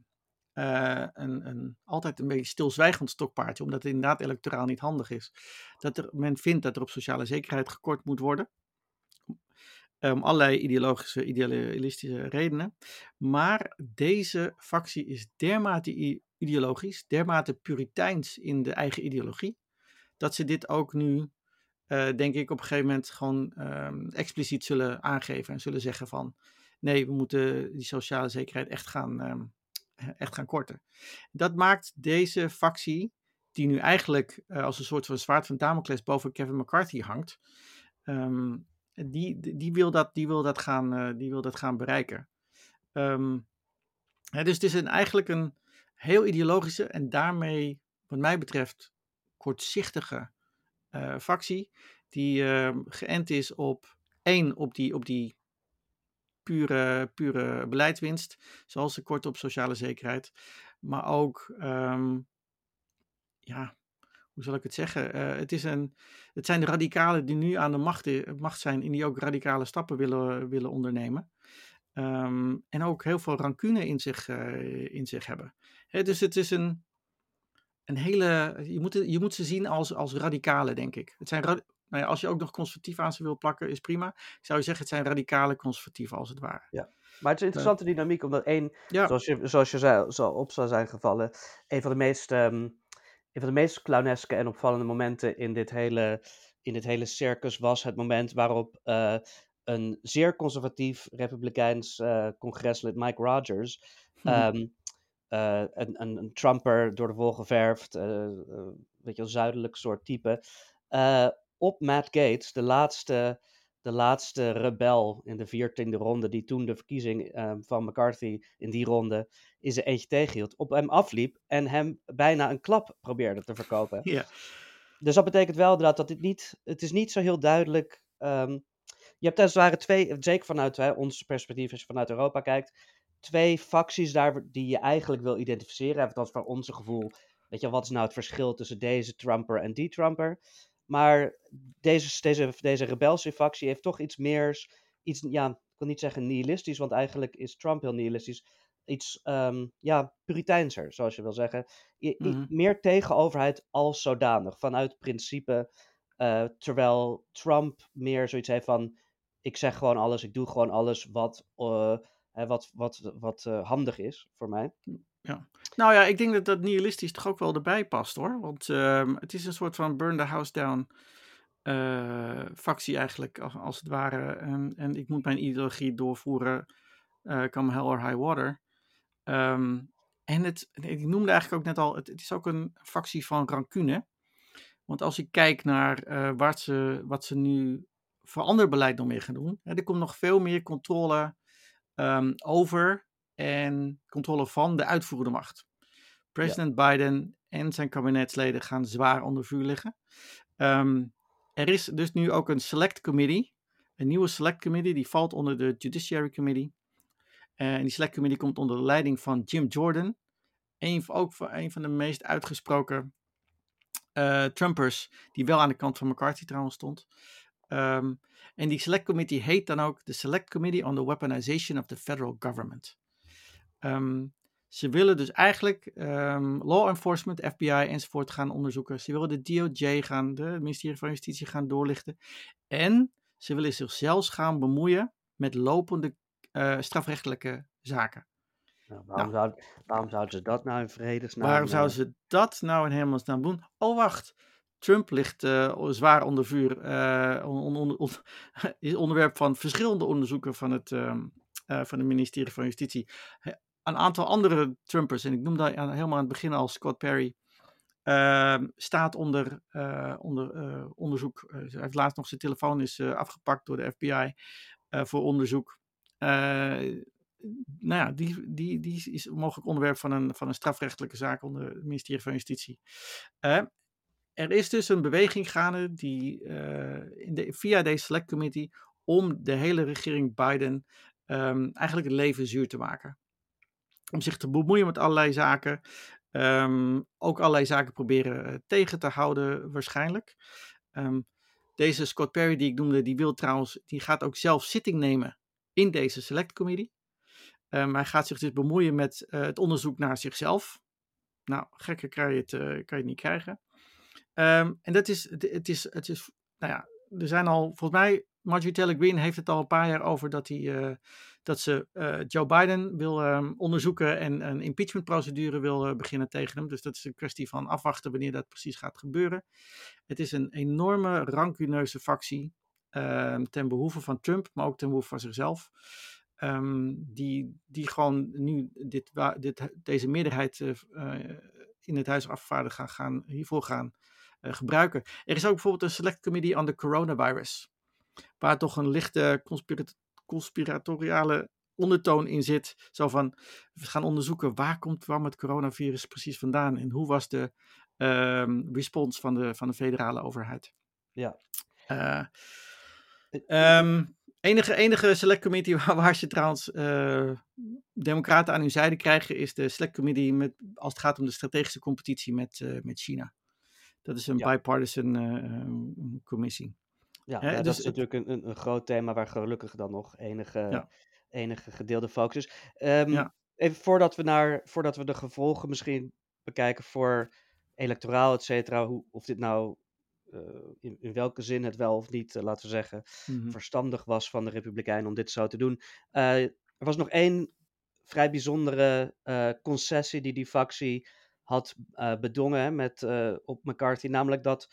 Uh, een, altijd een beetje stilzwijgend stokpaardje, omdat het inderdaad electoraal niet handig is. Dat er, men vindt dat er op sociale zekerheid gekort moet worden. Om allerlei ideologische, idealistische redenen. Maar deze factie is dermate ideologisch, dermate puriteins in de eigen ideologie, dat ze dit ook nu uh, denk ik op een gegeven moment gewoon um, expliciet zullen aangeven en zullen zeggen van nee, we moeten die sociale zekerheid echt gaan, um, echt gaan korten. Dat maakt deze factie, die nu eigenlijk uh, als een soort van zwaard van Damocles boven Kevin McCarthy hangt, um, die, die, wil dat, die, wil dat gaan, uh, die wil dat gaan bereiken. Hè, dus het is een, eigenlijk een heel ideologische en daarmee, wat mij betreft, kortzichtige uh, factie die uh, geënt is op één, op die, op die pure, pure beleidswinst, zoals de kort op sociale zekerheid, maar ook, um, ja, hoe zal ik het zeggen? Uh, het, is een, het zijn de radicalen die nu aan de macht, macht zijn en die ook radicale stappen willen, willen ondernemen. Um, en ook heel veel rancune in zich, uh, in zich hebben. He, dus het is een, een hele. Je moet, je moet ze zien als, als radicalen, denk ik. Het zijn, nou ja, als je ook nog conservatief aan ze wil plakken, is prima. Ik zou je zeggen, het zijn radicale conservatieven, als het ware. Ja. Maar het is een interessante dynamiek, omdat één, ja. zoals, je, zoals je zei, zo op zou zijn gevallen, een van de meest, um, een van de meest clowneske en opvallende momenten in dit hele, in dit hele circus was het moment waarop uh, een zeer conservatief republikeins uh, congreslid, Mike Rogers, um, uh, een, een, een, Trumper door de wol geverfd, weet je wel, zuidelijk soort type. Op Matt Gates, de laatste, de laatste rebel in de viertiende ronde, die toen de verkiezing van McCarthy in die ronde is er eentje tegenhield, op hem afliep en hem bijna een klap probeerde te verkopen. Ja. Dus dat betekent wel dat, dat dit niet, het is niet zo heel duidelijk. Um, je hebt als het ware twee, zeker vanuit hè, ons perspectief, als je vanuit Europa kijkt, twee facties daar die je eigenlijk wil identificeren. Even als voor onze gevoel. Weet je, wat is nou het verschil tussen deze Trumper en die Trumper? Maar deze, deze, deze rebelse factie heeft toch iets meer. Iets, ja, ik wil niet zeggen nihilistisch, want eigenlijk is Trump heel nihilistisch. Iets um, ja, puriteinser, zoals je wil zeggen. I, mm -hmm. Meer tegen overheid als zodanig, vanuit principe. Uh, terwijl Trump meer zoiets heeft van: ik zeg gewoon alles, ik doe gewoon alles wat. Uh, wat, wat, wat uh, handig is voor mij. Ja. Nou ja, ik denk dat dat nihilistisch toch ook wel erbij past hoor. Want uh, het is een soort van burn the house down uh, factie eigenlijk, als, het ware. En, en, ik moet mijn ideologie doorvoeren, uh, come hell or high water. Um, en het, ik noemde eigenlijk ook net al, het, het, is ook een factie van rancune. Want als ik kijk naar wat, ze, wat ze nu voor ander beleid nog meer gaan doen. Hè, er komt nog veel meer controle ehm, over en controle van de uitvoerende macht. President Biden en zijn kabinetsleden gaan zwaar onder vuur liggen. Ehm, er is dus nu ook een select committee, een nieuwe select committee, die valt onder de Judiciary Committee. en die select committee komt onder de leiding van Jim Jordan, een, ook van, een van de meest uitgesproken uh, Trumpers, die wel aan de kant van McCarthy trouwens stond. Um, en die select committee heet dan ook de Select Committee on the Weaponization of the Federal Government. Um, ze willen dus eigenlijk um, law enforcement, FBI enzovoort gaan onderzoeken. Ze willen de DOJ gaan, de ministerie van Justitie gaan doorlichten. En ze willen zich zelfs gaan bemoeien met lopende uh, strafrechtelijke zaken. Nou, waarom, nou, zou, waarom zouden ze dat nou in vredesnaam Waarom zouden ze dat nou in hemelsnaam doen? Oh, wacht. Trump ligt uh, zwaar onder vuur. Uh, on, on, on, is onderwerp van verschillende onderzoeken van het, uh, van het ministerie van Justitie. Een aantal andere Trumpers, en ik noemde helemaal aan het begin al Scott Perry, ehm, staat onder, onder onderzoek. hij heeft laatst nog zijn telefoon is afgepakt door de FBI voor onderzoek nou ja, die, die, die is mogelijk onderwerp van een, van een strafrechtelijke zaak onder het ministerie van Justitie. Er is dus een beweging gaande die, in de, via deze Select Committee om de hele regering Biden um, eigenlijk het leven zuur te maken. Om zich te bemoeien met allerlei zaken. Um, ook allerlei zaken proberen uh, tegen te houden waarschijnlijk. Um, deze Scott Perry die ik noemde, die wil trouwens, die gaat ook zelf zitting nemen in deze Select Committee. Um, hij gaat zich dus bemoeien met uh, het onderzoek naar zichzelf. Nou, gekker kan je het, uh, kan je het niet krijgen. En dat is, het is, het is, nou ja, er zijn al, volgens mij, Marjorie Taylor heeft het al een paar jaar over dat, hij, uh, dat ze Joe Biden wil um, onderzoeken en een impeachmentprocedure wil beginnen tegen hem. Dus dat is een kwestie van afwachten wanneer dat precies gaat gebeuren. Het is een enorme rancuneuze factie ten behoeve van Trump, maar ook ten behoeve van zichzelf. Um, die, die gewoon nu dit, dit, deze meerderheid in het Huis afgevaardigd gaan, hiervoor gaan gebruiken. Er is ook bijvoorbeeld een select committee on the coronavirus, waar toch een lichte conspirat conspiratoriale ondertoon in zit. Zo van, we gaan onderzoeken waar komt waar het coronavirus precies vandaan en hoe was de uh, respons van de, van de federale overheid. Ja. Um, Enige, enige select committee waar, waar ze trouwens uh, democraten aan hun zijde krijgen, is de select committee met, als het gaat om de strategische competitie met, uh, met China. Dat is een ja. bipartisan commissie. Ja, ja dus dat is natuurlijk een, een, een, groot thema waar gelukkig dan nog enige, ja. enige gedeelde focus is. Um, ja. Even voordat we, naar, voordat we de gevolgen misschien bekijken voor electoraal, et cetera, hoe, of dit nou uh, in, in, welke zin het wel of niet, uh, laten we zeggen, mm-hmm. verstandig was van de Republikeinen om dit zo te doen. Uh, er was nog één vrij bijzondere concessie die die factie had bedongen met, op McCarthy, namelijk dat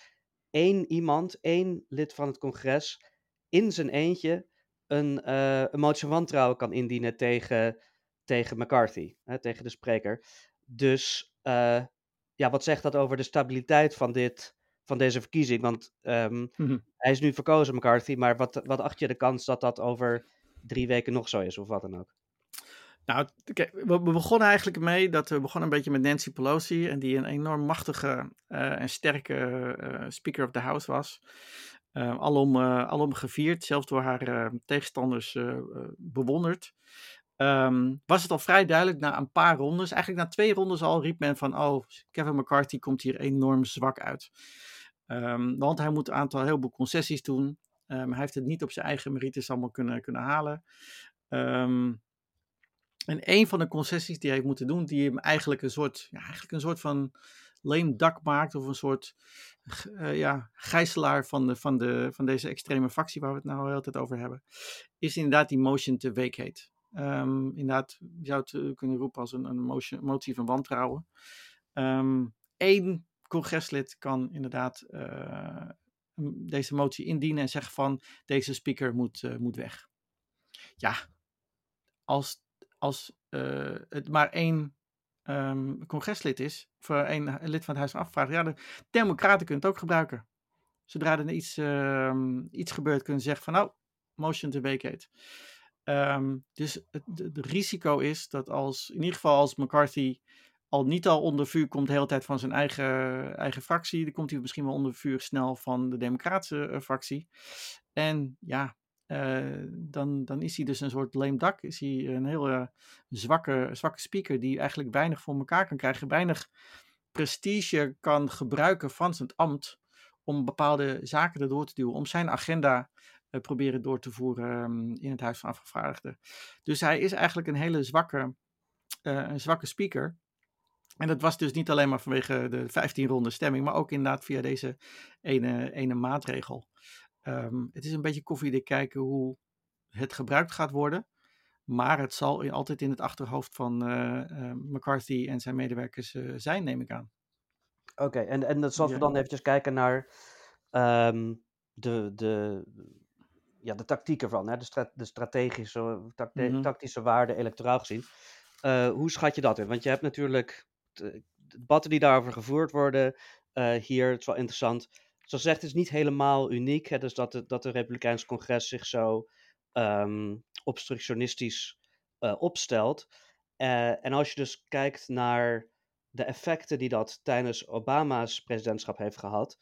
één iemand, één lid van het congres, in zijn eentje een, een motie van wantrouwen kan indienen tegen, tegen McCarthy, hè, tegen de spreker. Dus ja, wat zegt dat over de stabiliteit van dit van deze verkiezing. Want um, mm-hmm. hij is nu verkozen, McCarthy. Maar wat, wat acht je de kans dat dat over drie weken nog zo is, of wat dan ook? Nou, we, begonnen eigenlijk mee dat we begonnen een beetje met Nancy Pelosi. En die een enorm machtige uh, en sterke uh, Speaker of the House was. Uh, alom, alom gevierd, zelfs door haar tegenstanders bewonderd. Um, was het al vrij duidelijk na een paar rondes, eigenlijk na twee rondes al, riep men van: Oh, Kevin McCarthy komt hier enorm zwak uit. Um, want hij moet een aantal heel veel concessies doen. Um, hij heeft het niet op zijn eigen merites allemaal kunnen, kunnen halen. Um, en een van de concessies die hij heeft moeten doen, die hem eigenlijk een soort, ja, eigenlijk een soort van duck maakt, of een soort uh, ja, gijzelaar van, de, van, de, van deze extreme factie waar we het nou de hele tijd over hebben, is inderdaad die motion to vacate. inderdaad, je zou het kunnen roepen als een, een motion, motie van wantrouwen. Eén congreslid kan inderdaad uh, deze motie indienen en zeggen van deze speaker moet, moet weg. Ja, als, als uh, het maar één um, congreslid is, voor één lid van het Huis van Afgevaardigden, ja, de democraten kunnen het ook gebruiken. Zodra er iets, uh, iets gebeurt, kunnen ze zeggen van nou, motion to vacate. Ehm, dus het, risico is dat als, in ieder geval als McCarthy al niet al onder vuur komt de hele tijd van zijn eigen, eigen fractie, dan komt hij misschien wel onder vuur snel van de democratische uh, fractie. En ja, dan, dan is hij dus een soort lame duck. Is hij een hele zwakke, zwakke speaker die eigenlijk weinig voor elkaar kan krijgen. Weinig prestige kan gebruiken van zijn ambt om bepaalde zaken erdoor te duwen. Om zijn agenda uh, proberen door te voeren um, in het Huis van Afgevaardigden. Dus hij is eigenlijk een hele zwakke, een zwakke speaker. En dat was dus niet alleen maar vanwege de 15 ronde stemming, maar ook inderdaad via deze ene, ene maatregel. Um, het is een beetje koffiedik kijken hoe het gebruikt gaat worden. Maar het zal altijd in het achterhoofd van uh, uh, McCarthy en zijn medewerkers uh, zijn, neem ik aan. Oké, okay, en, en als ja. we dan eventjes kijken naar um, de, de, ja, de tactiek ervan, hè? De, stra de strategische, mm -hmm. tactische waarde, electoraal gezien. hoe schat je dat in? Want je hebt natuurlijk de debatten die daarover gevoerd worden hier, het is wel interessant zoals gezegd, het is niet helemaal uniek. Hè, dus dat, de, dat de Republikeins congres zich zo um, obstructionistisch uh, opstelt. Uh, en als je dus kijkt naar de effecten die dat tijdens Obama's presidentschap heeft gehad,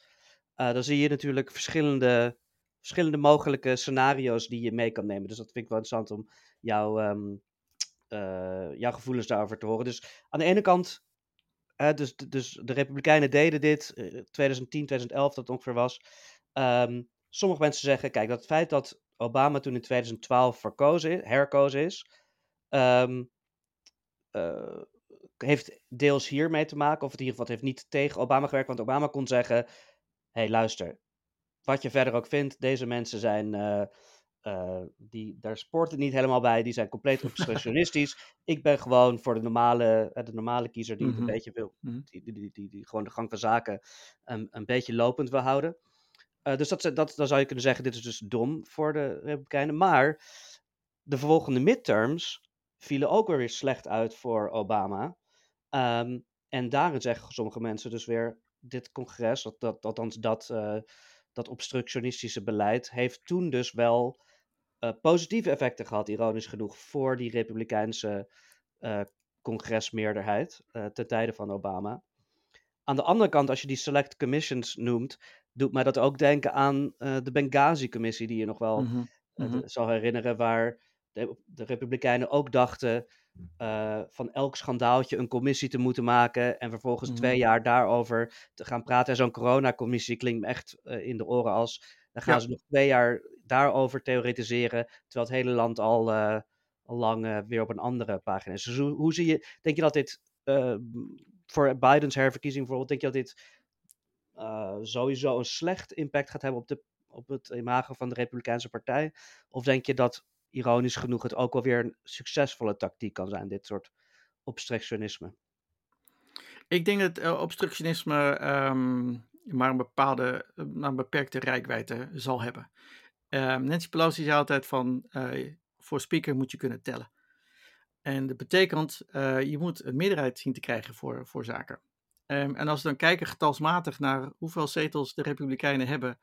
uh, dan zie je natuurlijk verschillende, verschillende mogelijke scenario's die je mee kan nemen. Dus dat vind ik wel interessant om jou, um, jouw gevoelens daarover te horen. Dus aan de ene kant dus, dus de Republikeinen deden dit, uh, 2010, 2011 dat ongeveer was. Um, sommige mensen zeggen, kijk, dat het feit dat Obama toen in 2012 verkozen, herkozen is, um, uh, heeft deels hiermee te maken, of in ieder geval heeft niet tegen Obama gewerkt, want Obama kon zeggen, hé hey, luister, wat je verder ook vindt, deze mensen zijn uh, uh, die, daar sport het niet helemaal bij. Die zijn compleet obstructionistisch. ik ben gewoon voor de normale, uh, de normale kiezer die mm -hmm. het een beetje wil. -hmm. die, die, die, die, gewoon de gang van zaken um, een beetje lopend wil houden. Uh, dus dat, dat, dan zou je kunnen zeggen: dit is dus dom voor de Republikeinen. Maar de volgende midterms vielen ook weer slecht uit voor Obama. Um, en daarin zeggen sommige mensen dus weer: dit congres, dat, dat, althans dat, dat obstructionistische beleid, heeft toen dus wel uh, positieve effecten gehad, ironisch genoeg, voor die Republikeinse uh, congresmeerderheid uh, ten tijde van Obama. Aan de andere kant, als je die select commissions noemt, doet mij dat ook denken aan de Benghazi-commissie, die je nog wel mm -hmm. Mm -hmm. zal herinneren, waar de, de Republikeinen ook dachten van elk schandaaltje een commissie te moeten maken en vervolgens mm -hmm. twee jaar daarover te gaan praten. En zo'n coronacommissie klinkt me echt in de oren als dan gaan ja. ze nog twee jaar daarover theoretiseren, terwijl het hele land al, uh, al lang uh, weer op een andere pagina is. Dus hoe, zie je, denk je dat dit uh, voor Bidens herverkiezing bijvoorbeeld, denk je dat dit sowieso een slecht impact gaat hebben op, de, op het imago van de Republikeinse Partij? Of denk je dat, ironisch genoeg, het ook wel weer een succesvolle tactiek kan zijn, dit soort obstructionisme? Ik denk dat obstructionisme um, maar een bepaalde, maar een beperkte rijkwijde zal hebben. Um, Nancy Pelosi zei altijd van, uh, voor speaker moet je kunnen tellen. En dat betekent, uh, je moet een meerderheid zien te krijgen voor, voor zaken. Um, en als we dan kijken getalsmatig naar hoeveel zetels de Republikeinen hebben,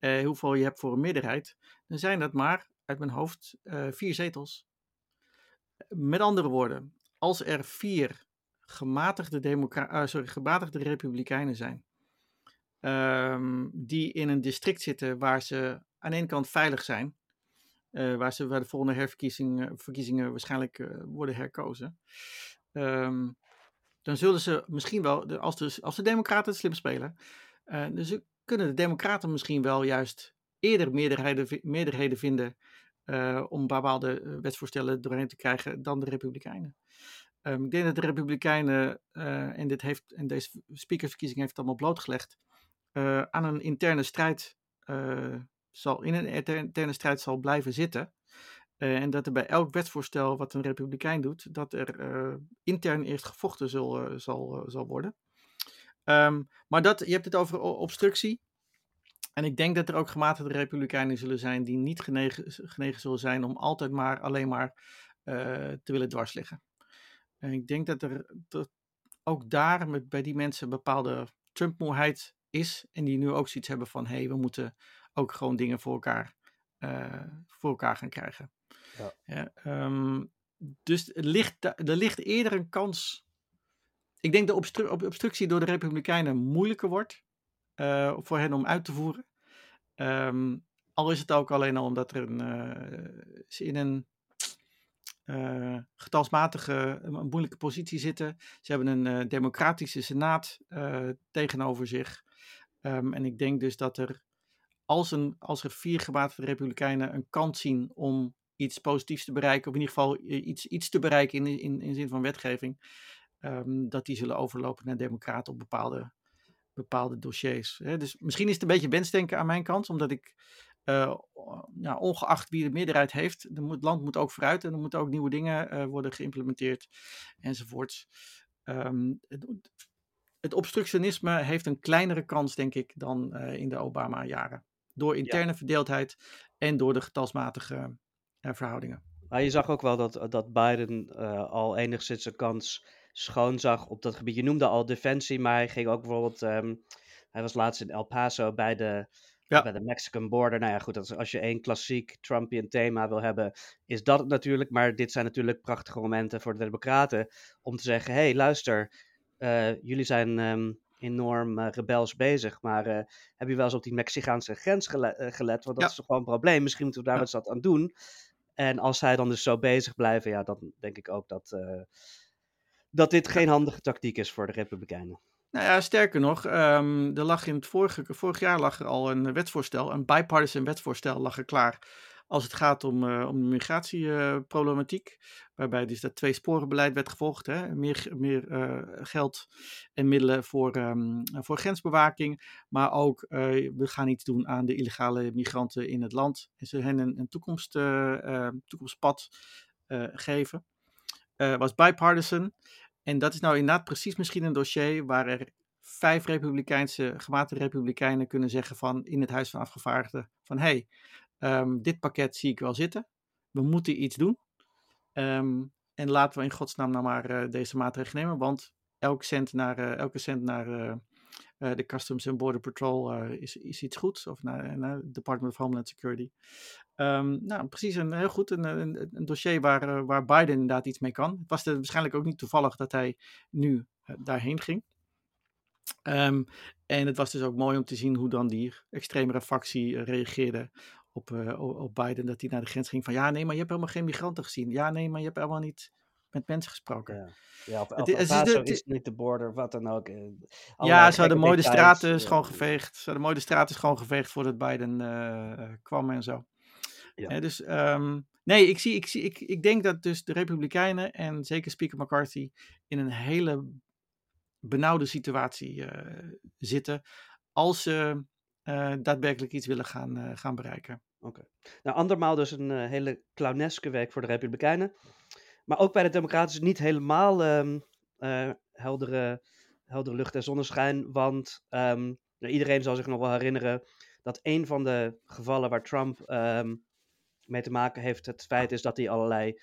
uh, hoeveel je hebt voor een meerderheid, dan zijn dat maar uit mijn hoofd vier zetels. Met andere woorden, als er vier gematigde, democra sorry, gematigde Republikeinen zijn, um, die in een district zitten waar ze aan de ene kant veilig zijn, uh, waar ze bij de volgende herverkiezingen verkiezingen waarschijnlijk uh, worden herkozen. Um, dan zullen ze misschien wel, als, de, als de Democraten het slim spelen, uh, dus kunnen de Democraten misschien wel juist eerder meerderheden, meerderheden vinden om bepaalde wetsvoorstellen doorheen te krijgen dan de Republikeinen. Um, ik denk dat de Republikeinen, en, dit heeft, en deze speakerverkiezing heeft het allemaal blootgelegd, uh, aan een interne strijd uh, zal, in een interne strijd zal blijven zitten. Uh, en dat er bij elk wetsvoorstel wat een republikein doet, dat er intern eerst gevochten zal, zal, zal worden. Um, maar dat, je hebt het over obstructie. En ik denk dat er ook gematigde republikeinen zullen zijn die niet genegen, genegen zullen zijn om altijd maar alleen maar te willen dwarsliggen. En ik denk dat er ook daar met, bij die mensen bepaalde Trump-moeheid is. En die nu ook zoiets hebben van, hé, hey, we moeten ook gewoon dingen voor elkaar voor elkaar gaan krijgen. Ja. Ja, ehm, dus er ligt, er ligt eerder een kans. Ik denk dat de obstructie door de Republikeinen moeilijker wordt voor hen om uit te voeren. Um, al is het ook alleen al omdat er een, uh, ze in een uh, getalsmatige, een moeilijke positie zitten. Ze hebben een democratische senaat tegenover zich. Um, en ik denk dus dat er, als, een, als er vier gematigde republikeinen een kans zien om iets positiefs te bereiken, of in ieder geval iets, iets te bereiken in, in, in zin van wetgeving, um, dat die zullen overlopen naar democraten op bepaalde bepaalde dossiers. Hè. Dus misschien is het een beetje wensdenken aan mijn kant, omdat ik, uh, ja, ongeacht wie de meerderheid heeft, het land moet ook vooruit en er moeten ook nieuwe dingen uh, worden geïmplementeerd enzovoorts. Um, het, obstructionisme heeft een kleinere kans, denk ik, dan uh, in de Obama-jaren. Door interne ja. verdeeldheid en door de getalsmatige verhoudingen. Maar je zag ook wel dat, dat Biden al enigszins een kans schoon zag op dat gebied. Je noemde al defensie, maar hij ging ook bijvoorbeeld. Um, hij was laatst in El Paso bij de, ja. bij de Mexican border. Nou ja, goed, als, als je één klassiek Trumpian thema wil hebben, is dat het natuurlijk. Maar dit zijn natuurlijk prachtige momenten voor de Democraten om te zeggen: hé, hey, luister, uh, jullie zijn. Um, enorm uh, rebels bezig. Maar uh, heb je wel eens op die Mexicaanse grens gele gelet? Want dat ja. is toch gewoon een probleem. Misschien moeten we daar ja. wat aan doen. En als zij dan dus zo bezig blijven, ja, dan denk ik ook dat, dat dit geen handige tactiek is voor de Republikeinen. Nou ja, sterker nog, um, er lag in het vorige, vorig jaar lag er al een wetsvoorstel, een bipartisan wetsvoorstel lag er klaar als het gaat om, uh, om de migratieproblematiek. Waarbij dus dat twee sporenbeleid werd gevolgd. Hè? Meer, meer uh, geld en middelen voor, um, voor grensbewaking. Maar ook we gaan iets doen aan de illegale migranten in het land. En ze hen een, toekomst, toekomstpad geven. was bipartisan. En dat is nou inderdaad precies misschien een dossier waar er vijf republikeinse, gematigde republikeinen kunnen zeggen van in het Huis van Afgevaardigden van hey, um, dit pakket zie ik wel zitten. We moeten iets doen. Um, en laten we in godsnaam nou maar uh, deze maatregelen nemen, want elke cent naar, uh, elke cent naar uh, de Customs and Border Patrol is, is iets goeds, of naar, naar het Department of Homeland Security. Um, nou, precies een heel goed een, een, dossier waar, waar Biden inderdaad iets mee kan. Het was waarschijnlijk ook niet toevallig dat hij nu daarheen ging. En het was dus ook mooi om te zien hoe dan die extremere factie reageerde op, uh, op Biden. Dat hij naar de grens ging van ja, nee, maar je hebt helemaal geen migranten gezien. Ja, nee, maar je hebt helemaal niet met mensen gesproken. Ja, ja het, is, is niet de border, wat dan ook. Eh, ja, ze hadden mooi de straten schoongeveegd. Ze hadden mooi de straten schoongeveegd voordat Biden uh, kwam en zo. Ja. ja dus um, nee, ik, zie, ik, zie, ik, ik denk dat dus de Republikeinen en zeker Speaker McCarthy in een hele benauwde situatie uh, zitten als ze daadwerkelijk iets willen gaan, gaan bereiken. Oké. Okay. Nou, andermaal dus een hele clowneske week voor de Republikeinen. Maar ook bij de Democraten niet helemaal um, heldere, heldere lucht en zonneschijn. Want um, nou, iedereen zal zich nog wel herinneren dat een van de gevallen waar Trump um, mee te maken heeft, het feit is dat hij allerlei,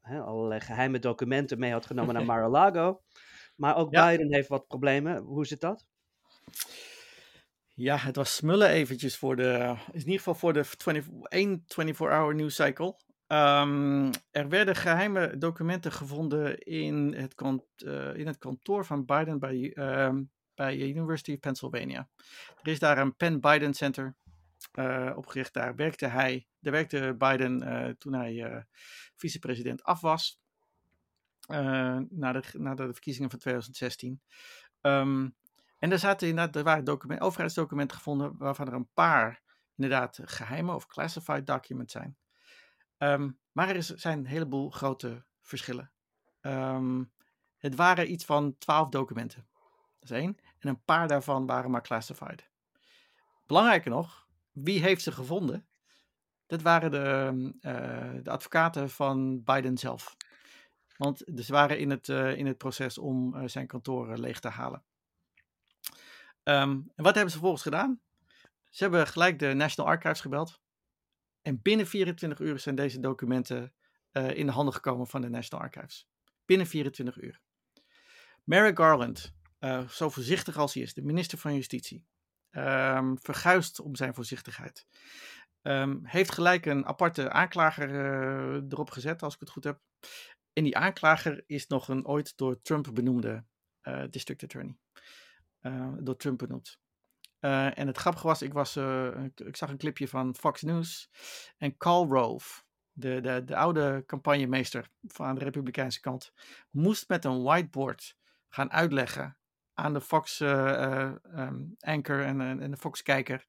he, allerlei geheime documenten mee had genomen naar Mar-a-Lago. Maar ook ja. Biden heeft wat problemen. Hoe zit dat? Ja, het was smullen eventjes voor de, in ieder geval voor de 20, 1 24-hour news cycle. Um, er werden geheime documenten gevonden in het, kant, uh, in het kantoor van Biden bij, uh, bij University of Pennsylvania. Er is daar een Penn Biden Center uh, opgericht. Daar werkte hij, daar werkte Biden uh, toen hij vicepresident af was. na, de, na de verkiezingen van 2016. Um, en er, zaten inderdaad, er waren documenten, overheidsdocumenten gevonden waarvan er een paar inderdaad geheime of classified documents zijn. Um, maar er is, zijn een heleboel grote verschillen. Um, het waren iets van twaalf documenten. Dat is één. En een paar daarvan waren maar classified. Belangrijker nog, wie heeft ze gevonden? Dat waren de, uh, de advocaten van Biden zelf. Want ze waren in het, uh, in het proces om uh, zijn kantoor leeg te halen. Um, en wat hebben ze vervolgens gedaan? Ze hebben gelijk de National Archives gebeld. En binnen 24 uur zijn deze documenten uh, in de handen gekomen van de National Archives. Binnen 24 uur. Merrick Garland, uh, zo voorzichtig als hij is, de minister van Justitie, um, verguist om zijn voorzichtigheid. ehm, heeft gelijk een aparte aanklager eh, erop gezet, als ik het goed heb. En die aanklager is nog een ooit door Trump benoemde district attorney. Uh, door Trump benoemd. Uh, en het grappige was, ik, was ik zag een clipje van Fox News. En Carl Rove, de, de, de oude campagnemeester van de Republikeinse kant, moest met een whiteboard gaan uitleggen aan de Fox um, anchor en, en de Fox kijker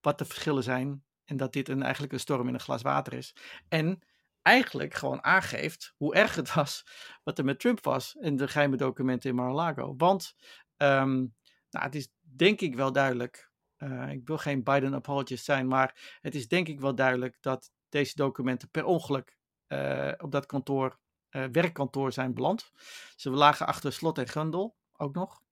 wat de verschillen zijn. En dat dit een, eigenlijk een storm in een glas water is. En eigenlijk gewoon aangeeft hoe erg het was wat er met Trump was in de geheime documenten in Mar-a-Lago. Want um, nou, het is denk ik wel duidelijk, uh, ik wil geen Biden apologist zijn, maar het is denk ik wel duidelijk dat deze documenten per ongeluk uh, op dat kantoor, uh, werkkantoor zijn beland. Ze lagen achter slot en grendel ook nog.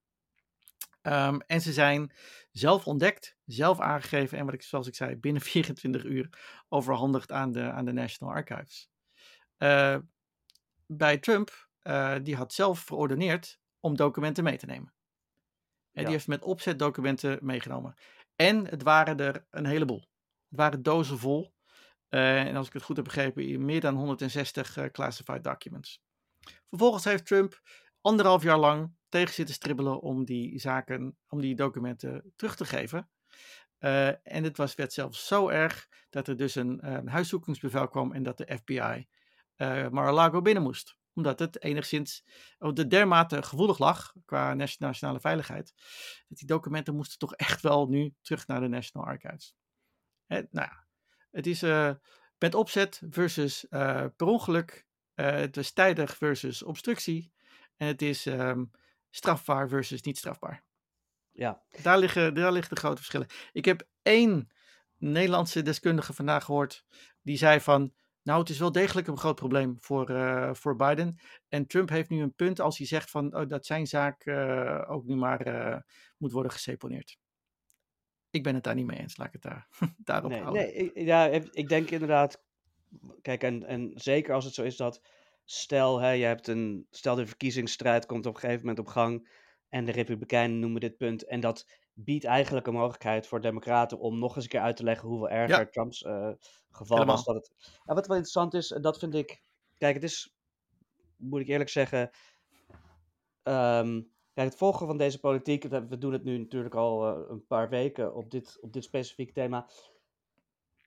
Um, en ze zijn zelf ontdekt, zelf aangegeven en wat ik, zoals ik zei, binnen 24 uur overhandigd aan de, aan de National Archives. Bij Trump, die had zelf verordeneerd om documenten mee te nemen. En ja. die heeft met opzet documenten meegenomen. En het waren er een heleboel. Het waren dozen vol. Uh, en als ik het goed heb begrepen, meer dan 160 classified documents. Vervolgens heeft Trump anderhalf jaar lang tegen zitten stribbelen om die zaken, om die documenten terug te geven. Uh, en het was, werd zelfs zo erg dat er dus een, een huiszoekingsbevel kwam en dat de FBI Mar-a-Lago binnen moest. Omdat het enigszins de dermate gevoelig lag qua nationale veiligheid. Dat die documenten moesten toch echt wel nu terug naar de National Archives. Hè, nou ja, het is uh, met opzet versus per ongeluk. het was tijdig versus obstructie. En het is um, strafbaar versus niet strafbaar. Ja. Daar liggen, daar liggen de grote verschillen. Ik heb één Nederlandse deskundige vandaag gehoord. Die zei van. Nou, het is wel degelijk een groot probleem voor, uh, voor Biden. En Trump heeft nu een punt als hij zegt van, oh, dat zijn zaak uh, ook nu maar uh, moet worden geseponeerd. Ik ben het daar niet mee eens, laat ik het daar, daarop nee, houden. Nee, ik, ja, ik denk inderdaad, kijk, en, en zeker als het zo is dat stel, hè, je hebt een, stel de verkiezingsstrijd komt op een gegeven moment op gang en de Republikeinen noemen dit punt en dat biedt eigenlijk een mogelijkheid voor Democraten om nog eens een keer uit te leggen hoeveel erger ja. Trumps uh, geval Helemaal. was. Dat het... En wat wel interessant is, dat vind ik, kijk, het is, moet ik eerlijk zeggen, um, kijk, het volgen van deze politiek, we doen het nu natuurlijk al uh, een paar weken op dit, op dit specifieke thema.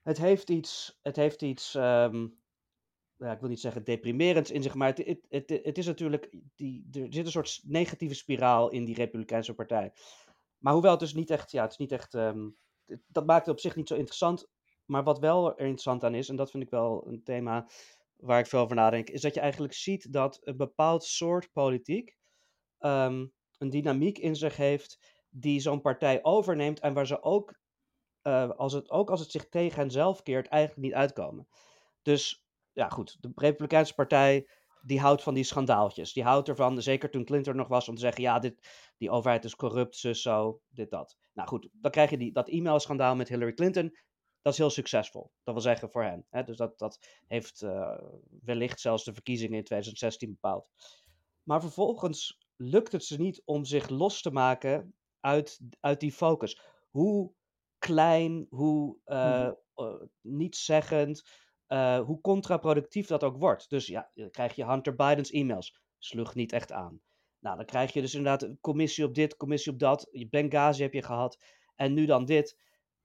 Het heeft iets, het heeft iets um, ja, ik wil niet zeggen deprimerends in zich, maar het, het, het, het is natuurlijk, die, er zit een soort negatieve spiraal in die Republikeinse partij. Maar hoewel het dus niet echt, ja, het is niet echt, um, dat maakt het op zich niet zo interessant. Maar wat wel er interessant aan is, en dat vind ik wel een thema waar ik veel over nadenk, is dat je eigenlijk ziet dat een bepaald soort politiek um, een dynamiek in zich heeft die zo'n partij overneemt en waar ze ook, uh, als het, ook als het zich tegen henzelf keert, eigenlijk niet uitkomen. Dus ja, goed, de Republikeinse Partij die houdt van die schandaaltjes. Die houdt ervan, zeker toen Clinton nog was, om te zeggen: ja, dit, die overheid is corrupt, zus, zo, dit, dat. Nou goed, dan krijg je die, dat e-mailschandaal met Hillary Clinton. Dat is heel succesvol. Dat wil zeggen voor hen. Hè? Dus dat, dat heeft uh, wellicht zelfs de verkiezingen in 2016 bepaald. Maar vervolgens lukt het ze niet om zich los te maken uit, uit die focus. Hoe klein, hoe uh, uh, nietszeggend, uh, hoe contraproductief dat ook wordt. Dus ja, dan krijg je Hunter Bidens e-mails. Sloeg niet echt aan. Nou, dan krijg je dus inderdaad een commissie op dit, commissie op dat. Benghazi heb je gehad. En nu dan dit.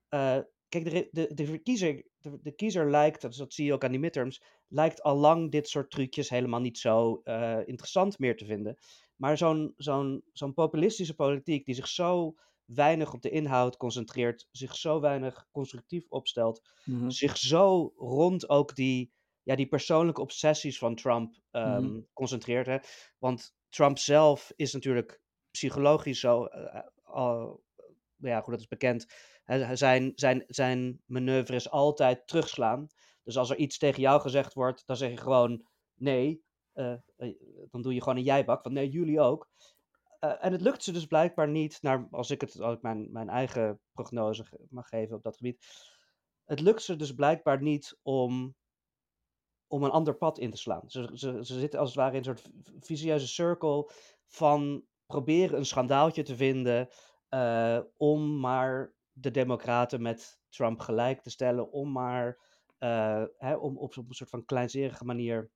Uh, kijk, de, de, de, verkiezer, de, kiezer lijkt, dat, zie je ook aan die midterms, lijkt al lang dit soort trucjes helemaal niet zo uh, interessant meer te vinden. Maar zo'n zo'n zo'n populistische politiek die zich zo weinig op de inhoud concentreert, zich zo weinig constructief opstelt, mm-hmm. zich zo rond ook die, ja, die persoonlijke obsessies van Trump um, mm-hmm. concentreert. Hè? Want Trump zelf is natuurlijk psychologisch zo, uh, uh, ja goed, dat is bekend. Zijn, zijn, zijn manoeuvre is altijd terugslaan. Dus als er iets tegen jou gezegd wordt, dan zeg je gewoon nee. Uh, dan doe je gewoon een jijbak, van nee, jullie ook. Uh, en het lukt ze dus blijkbaar niet, naar, als ik, het, ik mijn, mijn eigen prognose mag geven op dat gebied. Het lukt ze dus blijkbaar niet om, om een ander pad in te slaan. Ze, ze, ze zitten als het ware in een soort vicieuze cirkel van proberen een schandaaltje te vinden uh, om maar de Democraten met Trump gelijk te stellen om maar uh, hè, om op, op een soort van kleinzerige manier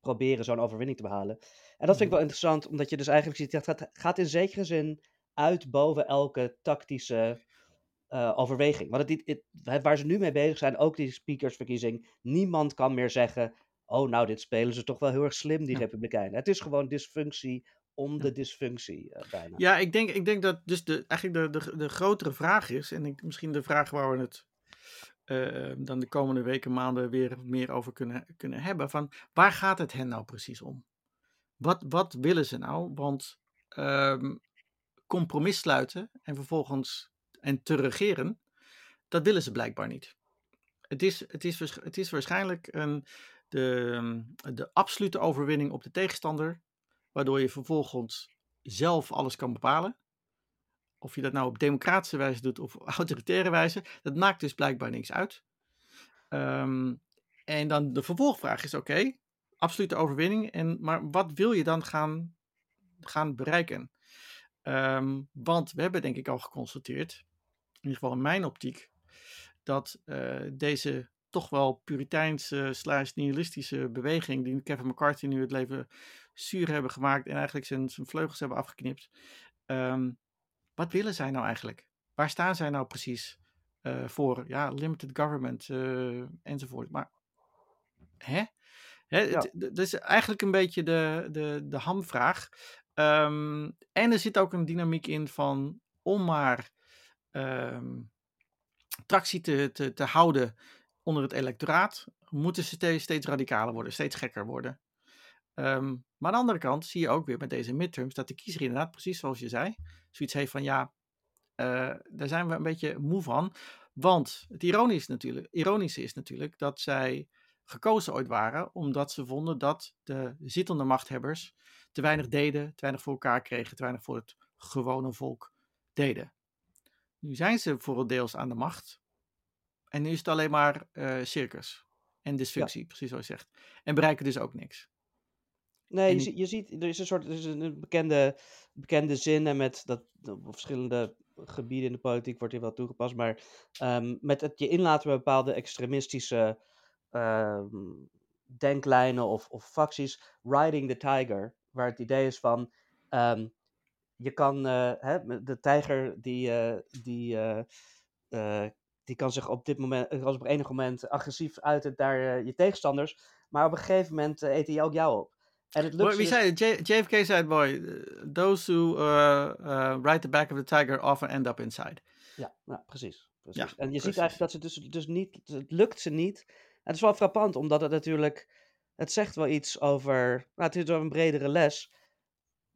proberen zo'n overwinning te behalen. En dat vind ik Mhm. wel interessant, omdat je dus eigenlijk ziet, het gaat, gaat in zekere zin uit boven elke tactische uh, overweging. Want het, het, het, waar ze nu mee bezig zijn, ook die speakersverkiezing, niemand kan meer zeggen, oh nou, dit spelen ze toch wel heel erg slim, die Ja. Republikeinen. Het is gewoon dysfunctie om de dysfunctie uh, bijna. Ja, ik denk, ik denk dat dus de, eigenlijk de, de, de grotere vraag is, en ik, misschien de vraag waar we het uh, dan de komende weken, maanden weer meer over kunnen, kunnen hebben, van waar gaat het hen nou precies om? Wat, wat willen ze nou? Want um, compromis sluiten en vervolgens en te regeren, dat willen ze blijkbaar niet. Het is, het is, het is waarschijnlijk een, de, de absolute overwinning op de tegenstander, waardoor je vervolgens zelf alles kan bepalen. Of je dat nou op democratische wijze doet of autoritaire wijze, dat maakt dus blijkbaar niks uit. Um, en dan de vervolgvraag is: oké, absolute overwinning, en, maar wat wil je dan gaan, gaan bereiken? Um, want we hebben denk ik al geconstateerd, in ieder geval in mijn optiek, dat uh, deze toch wel puriteinse slash nihilistische beweging die Kevin McCarthy nu het leven zuur hebben gemaakt en eigenlijk zijn, zijn vleugels hebben afgeknipt. Um, wat willen zij nou eigenlijk? Waar staan zij nou precies uh, voor? Ja, limited government uh, enzovoort. Maar hè? hè Ja. Dat is eigenlijk een beetje de, de, de hamvraag. Um, en er zit ook een dynamiek in van om maar um, tractie te, te, te houden onder het electoraat, moeten ze steeds, steeds radicaler worden, steeds gekker worden. Um, maar aan de andere kant zie je ook weer met deze midterms dat de kiezer inderdaad, precies zoals je zei, zoiets heeft van ja, uh, daar zijn we een beetje moe van. Want het ironische, natuurlijk, ironische is natuurlijk dat zij gekozen ooit waren omdat ze vonden dat de zittende machthebbers te weinig deden, te weinig voor elkaar kregen, te weinig voor het gewone volk deden. Nu zijn ze voor het deels aan de macht. En nu is het alleen maar uh, circus en dysfunctie, ja. precies zoals je zegt. En bereiken dus ook niks. Nee, je, je, ziet, er is een soort er is een bekende, bekende zin en met dat op verschillende gebieden in de politiek wordt hier wel toegepast, maar um, met het je inlaten bij bepaalde extremistische um, denklijnen of, of facties, riding the tiger, waar het idee is van um, je kan uh, hè, de tijger die, uh, die, uh, die kan zich op dit moment, als op enig moment agressief uiten naar je tegenstanders, maar op een gegeven moment eet hij ook jou op. En het lukt Boy, wie zei het? J JFK zei het, boy. Those who uh, uh, ride the back of the tiger often end up inside. Ja, nou, precies. precies. Ja, en je precies. ziet eigenlijk dat ze dus, dus niet, het lukt ze niet. En het is wel frappant, omdat het natuurlijk, het zegt wel iets over, nou, het is wel een bredere les.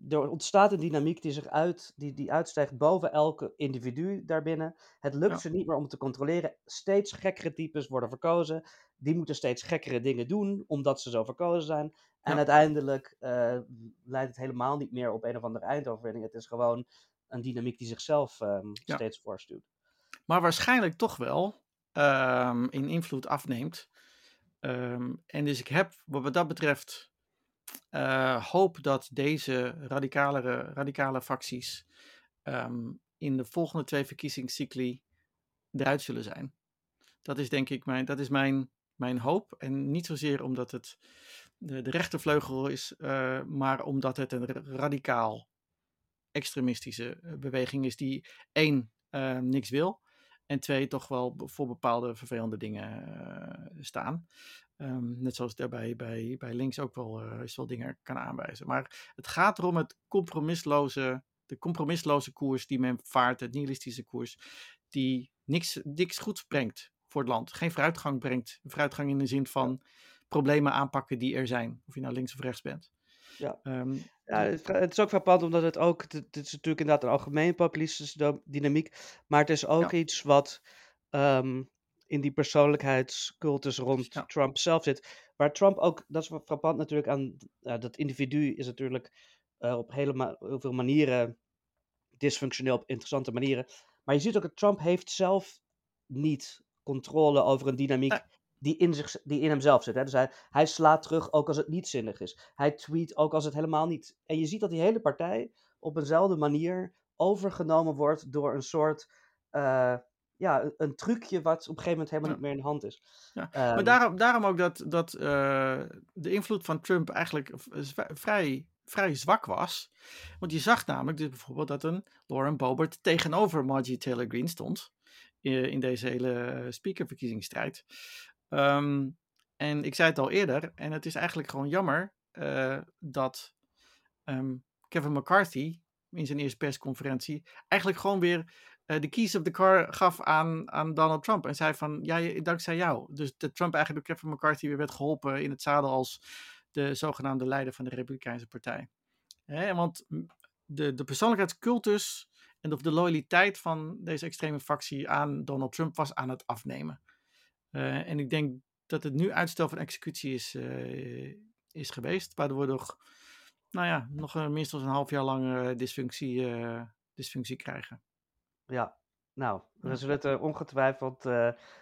Er ontstaat een dynamiek die zich uit, die, die uitstijgt boven elke individu daarbinnen. Het lukt Ja. ze niet meer om te controleren. Steeds gekkere types worden verkozen. Die moeten steeds gekkere dingen doen, omdat ze zo verkozen zijn. En Ja. uiteindelijk uh, leidt het helemaal niet meer op een of andere eindoverwinning. Het is gewoon een dynamiek die zichzelf um, Ja. steeds voorstuurt. Maar waarschijnlijk toch wel um, in invloed afneemt. Um, en dus ik heb wat dat betreft uh, hoop dat deze radicalere, radicale facties in de volgende twee verkiezingscycli eruit zullen zijn. Dat is denk ik mijn, dat is mijn, mijn hoop. En niet zozeer omdat het de, de rechtervleugel is, uh, maar omdat het een radicaal extremistische eh, beweging is die één uh, niks wil en twee toch wel voor bepaalde vervelende dingen staan. Um, net zoals daarbij bij, bij links ook wel, uh, is wel dingen kan aanwijzen. Maar het gaat erom het compromisloze, de compromisloze koers die men vaart, het nihilistische koers, die niks, niks goeds brengt voor het land. Geen vooruitgang brengt. Vooruitgang in de zin van problemen aanpakken die er zijn. Of je nou links of rechts bent. Ja. Um, Ja, het, is ook frappant omdat het ook, het, is natuurlijk inderdaad een algemeen populistische dynamiek, maar het is ook Ja. iets wat um, in die persoonlijkheidscultus rond Ja. Trump zelf zit. Waar Trump ook, dat is wat frappant natuurlijk aan, uh, dat individu is natuurlijk uh, op hele heel veel manieren dysfunctioneel, op interessante manieren. Maar je ziet ook dat Trump heeft zelf niet controle over een dynamiek die in, zich, die in hemzelf zit. Hè? Dus hij, hij slaat terug ook als het niet zinnig is. Hij tweet ook als het helemaal niet... En je ziet dat die hele partij op eenzelfde manier overgenomen wordt door een soort eh, ja, een, trucje wat op een gegeven moment helemaal Ja. niet meer in de hand is. Ja, Ehm, Maar daarom, daarom ook dat, dat eh, de invloed van Trump eigenlijk z- vrij, vrij zwak was. Want je zag namelijk dus bijvoorbeeld dat een Lauren Boebert tegenover Margie Taylor Greene stond. In, deze hele speakerverkiezingsstrijd. Ehm, en ik zei het al eerder, en het is eigenlijk gewoon jammer eh, dat ehm, Kevin McCarthy in zijn eerste persconferentie eigenlijk gewoon weer eh, de keys of the car gaf aan, aan Donald Trump. En zei van, ja, dankzij jou. Dus dat Trump eigenlijk door Kevin McCarthy weer werd geholpen in het zadel als de zogenaamde leider van de Republikeinse Partij. Hè, want de, de persoonlijkheidscultus en of de loyaliteit van deze extreme factie aan Donald Trump was aan het afnemen. Eh, en ik denk dat het nu uitstel van executie is, eh, is geweest, waardoor we nog, nou ja, nog eh, minstens een half jaar lang dysfunctie, dysfunctie krijgen. Ja, nou, we zullen het er ongetwijfeld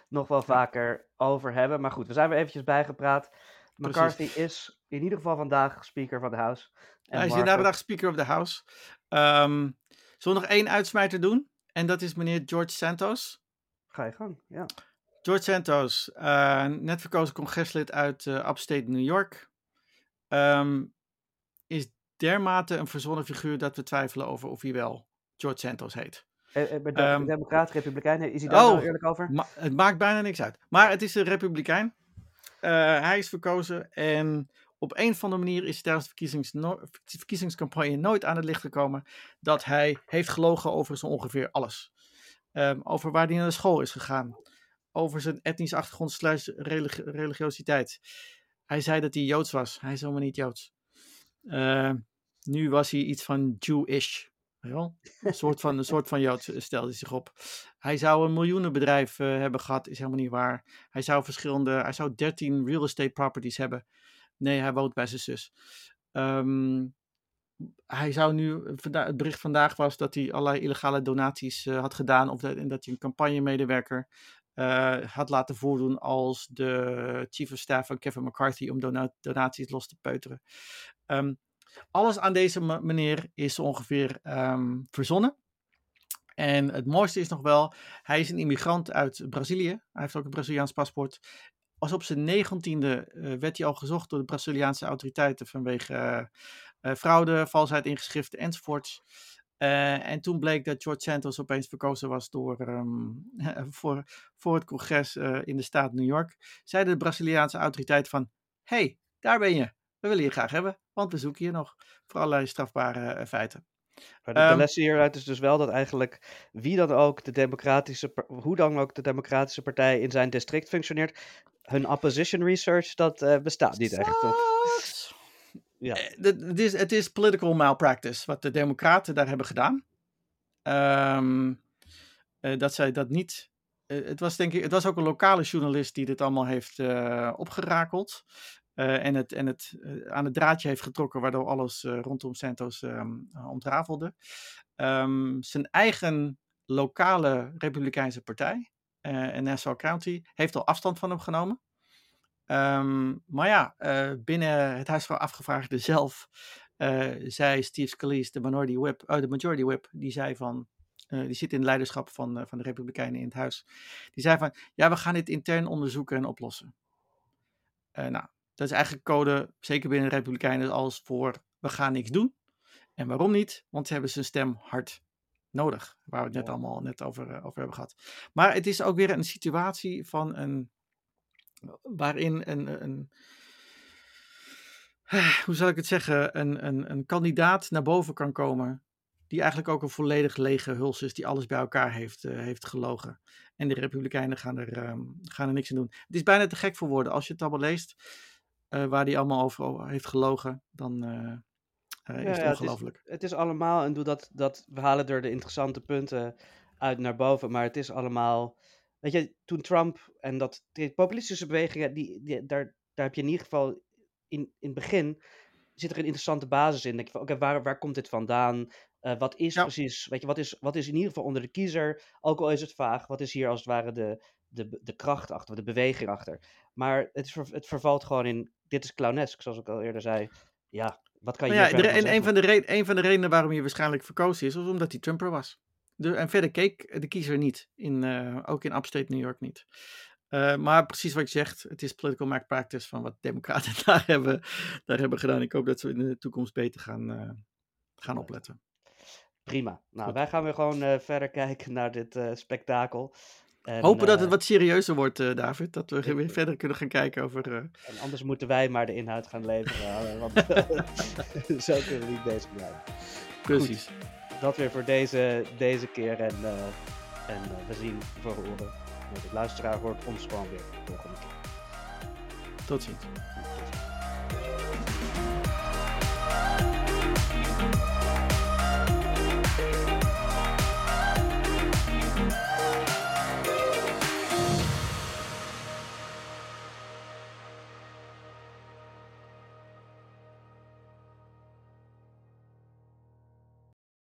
nog wel vaker over hebben. Maar goed, we zijn weer eventjes bijgepraat. McCarthy is in ieder geval vandaag speaker van de House. En Hij is vandaag Speaker of the House. Ehm zullen we nog één uitsmijter doen? En dat is meneer George Santos. Ga je gang, ja. George Santos, eh, net verkozen congreslid uit eh, upstate New York. Ehm, is dermate een verzonnen figuur dat we twijfelen over of hij wel George Santos heet. Eh, eh, de, de Democraat, Republikein, is hij daar oh, nou eerlijk over? Ma- het maakt bijna niks uit. Maar het is een republikein. Eh, hij is verkozen en op een of andere manier is tijdens de verkiezings verkiezingscampagne nooit aan het licht gekomen dat hij heeft gelogen over zo ongeveer alles. Ehm, over waar hij naar de school is gegaan. Over zijn etnische achtergrond slash religi- religiositeit. Hij zei dat hij Joods was. Hij is helemaal niet Joods. Eh, nu was hij iets van Jewish. Een soort van, een soort van Joods eh, stelde hij zich op. Hij zou een miljoenenbedrijf eh, hebben gehad, is helemaal niet waar. Hij zou verschillende, hij zou 13 real estate properties hebben. Nee, hij woont bij zijn zus. Ehm, hij zou nu, vanda- het bericht vandaag was dat hij allerlei illegale donaties eh, had gedaan. Of dat, en dat hij een campagnemedewerker eh, had laten voordoen als de chief of staff van Kevin McCarthy om dona- donaties los te peuteren. Ehm, alles aan deze meneer is ongeveer ehm, verzonnen. En het mooiste is nog wel, hij is een immigrant uit Brazilië. Hij heeft ook een Braziliaans paspoort. Als op zijn negentiende eh werd hij al gezocht door de Braziliaanse autoriteiten vanwege eh, eh, fraude, valsheid in geschriften enzovoorts. En toen bleek dat George Santos opeens verkozen was door, ehm, voor, voor het congres in de staat New York. Zeiden de Braziliaanse autoriteiten van, hey, daar ben je. We willen je graag hebben, want we zoeken je nog voor allerlei strafbare feiten. Maar de, de Ehm, les hieruit is dus wel dat eigenlijk wie dan ook de democratische, hoe dan ook de democratische partij in zijn district functioneert, hun opposition research, dat eh, bestaat niet echt. Of, ja. Eh, Het is, het is political malpractice wat de Democraten daar hebben gedaan. Ehm, eh, dat zij dat niet. eh, het, was denk ik, het was ook een lokale journalist die dit allemaal heeft eh, opgerakeld. eh, en het, en het aan het draadje heeft getrokken, waardoor alles eh, rondom Santos ehm, eh, ontrafelde. Ehm, zijn eigen lokale Republikeinse partij, in Nassau County, heeft al afstand van hem genomen. Ehm, maar ja, eh, binnen het Huis van Afgevaardigden zelf eh, zei Steve Scalise, de minority whip, oh, de majority whip, die zei van, eh, die zit in het leiderschap van, eh, van de Republikeinen in het huis, die zei van, ja, we gaan dit intern onderzoeken en oplossen. Eh, nou, dat is eigenlijk code, zeker binnen de Republikeinen, als voor, we gaan niks doen. En waarom niet? Want ze hebben zijn stem hard nodig, waar we het net allemaal net over, eh, over hebben gehad. Maar het is ook weer een situatie van een waarin een, een hoe zal ik het zeggen, een, een, een kandidaat naar boven kan komen. Die eigenlijk ook een volledig lege huls is, die alles bij elkaar heeft, eh, heeft gelogen. En de Republikeinen gaan er, ehm, gaan er niks aan doen. Het is bijna te gek voor woorden. Als je het allemaal leest, eh, waar die allemaal over over heeft gelogen, dan Ja, het ongelooflijk. Het is allemaal, en doe dat, dat, we halen er de interessante punten uit naar boven, maar het is allemaal, weet je, toen Trump en dat, die populistische bewegingen, die, die, daar, daar heb je in ieder geval, in, in het begin, zit er een interessante basis in. Denk je van, oké, waar, waar komt dit vandaan? Eh, wat is Ja. precies, weet je, wat is, wat is in ieder geval onder de kiezer, ook al is het vaag, wat is hier als het ware de, de, de kracht achter, de beweging achter. Maar het, is, het vervalt gewoon in, dit is clownesk, zoals ik al eerder zei. Ja, wat kan je Nou ja, en een van, de re- een van de redenen waarom hij waarschijnlijk verkozen is, was omdat hij Trumper was. de, en verder keek de kiezer niet. In, uh, ook in upstate New York niet. Uh, maar precies wat je zegt, het is political malpractice van wat democraten daar hebben, daar hebben gedaan. Ik hoop dat ze in de toekomst beter gaan, uh, gaan opletten. Prima. Nou, Goed. wij gaan weer gewoon verder kijken naar dit spektakel. En, Hopen dat het wat serieuzer wordt, David. Dat we weer verder kunnen gaan kijken over... En anders moeten wij maar de inhoud gaan leveren. want zo kunnen we niet bezig blijven. Precies. Goed, dat weer voor deze, deze keer. En, uh, en we zien, we horen. De luisteraar hoort ons gewoon weer volgende keer. Tot ziens.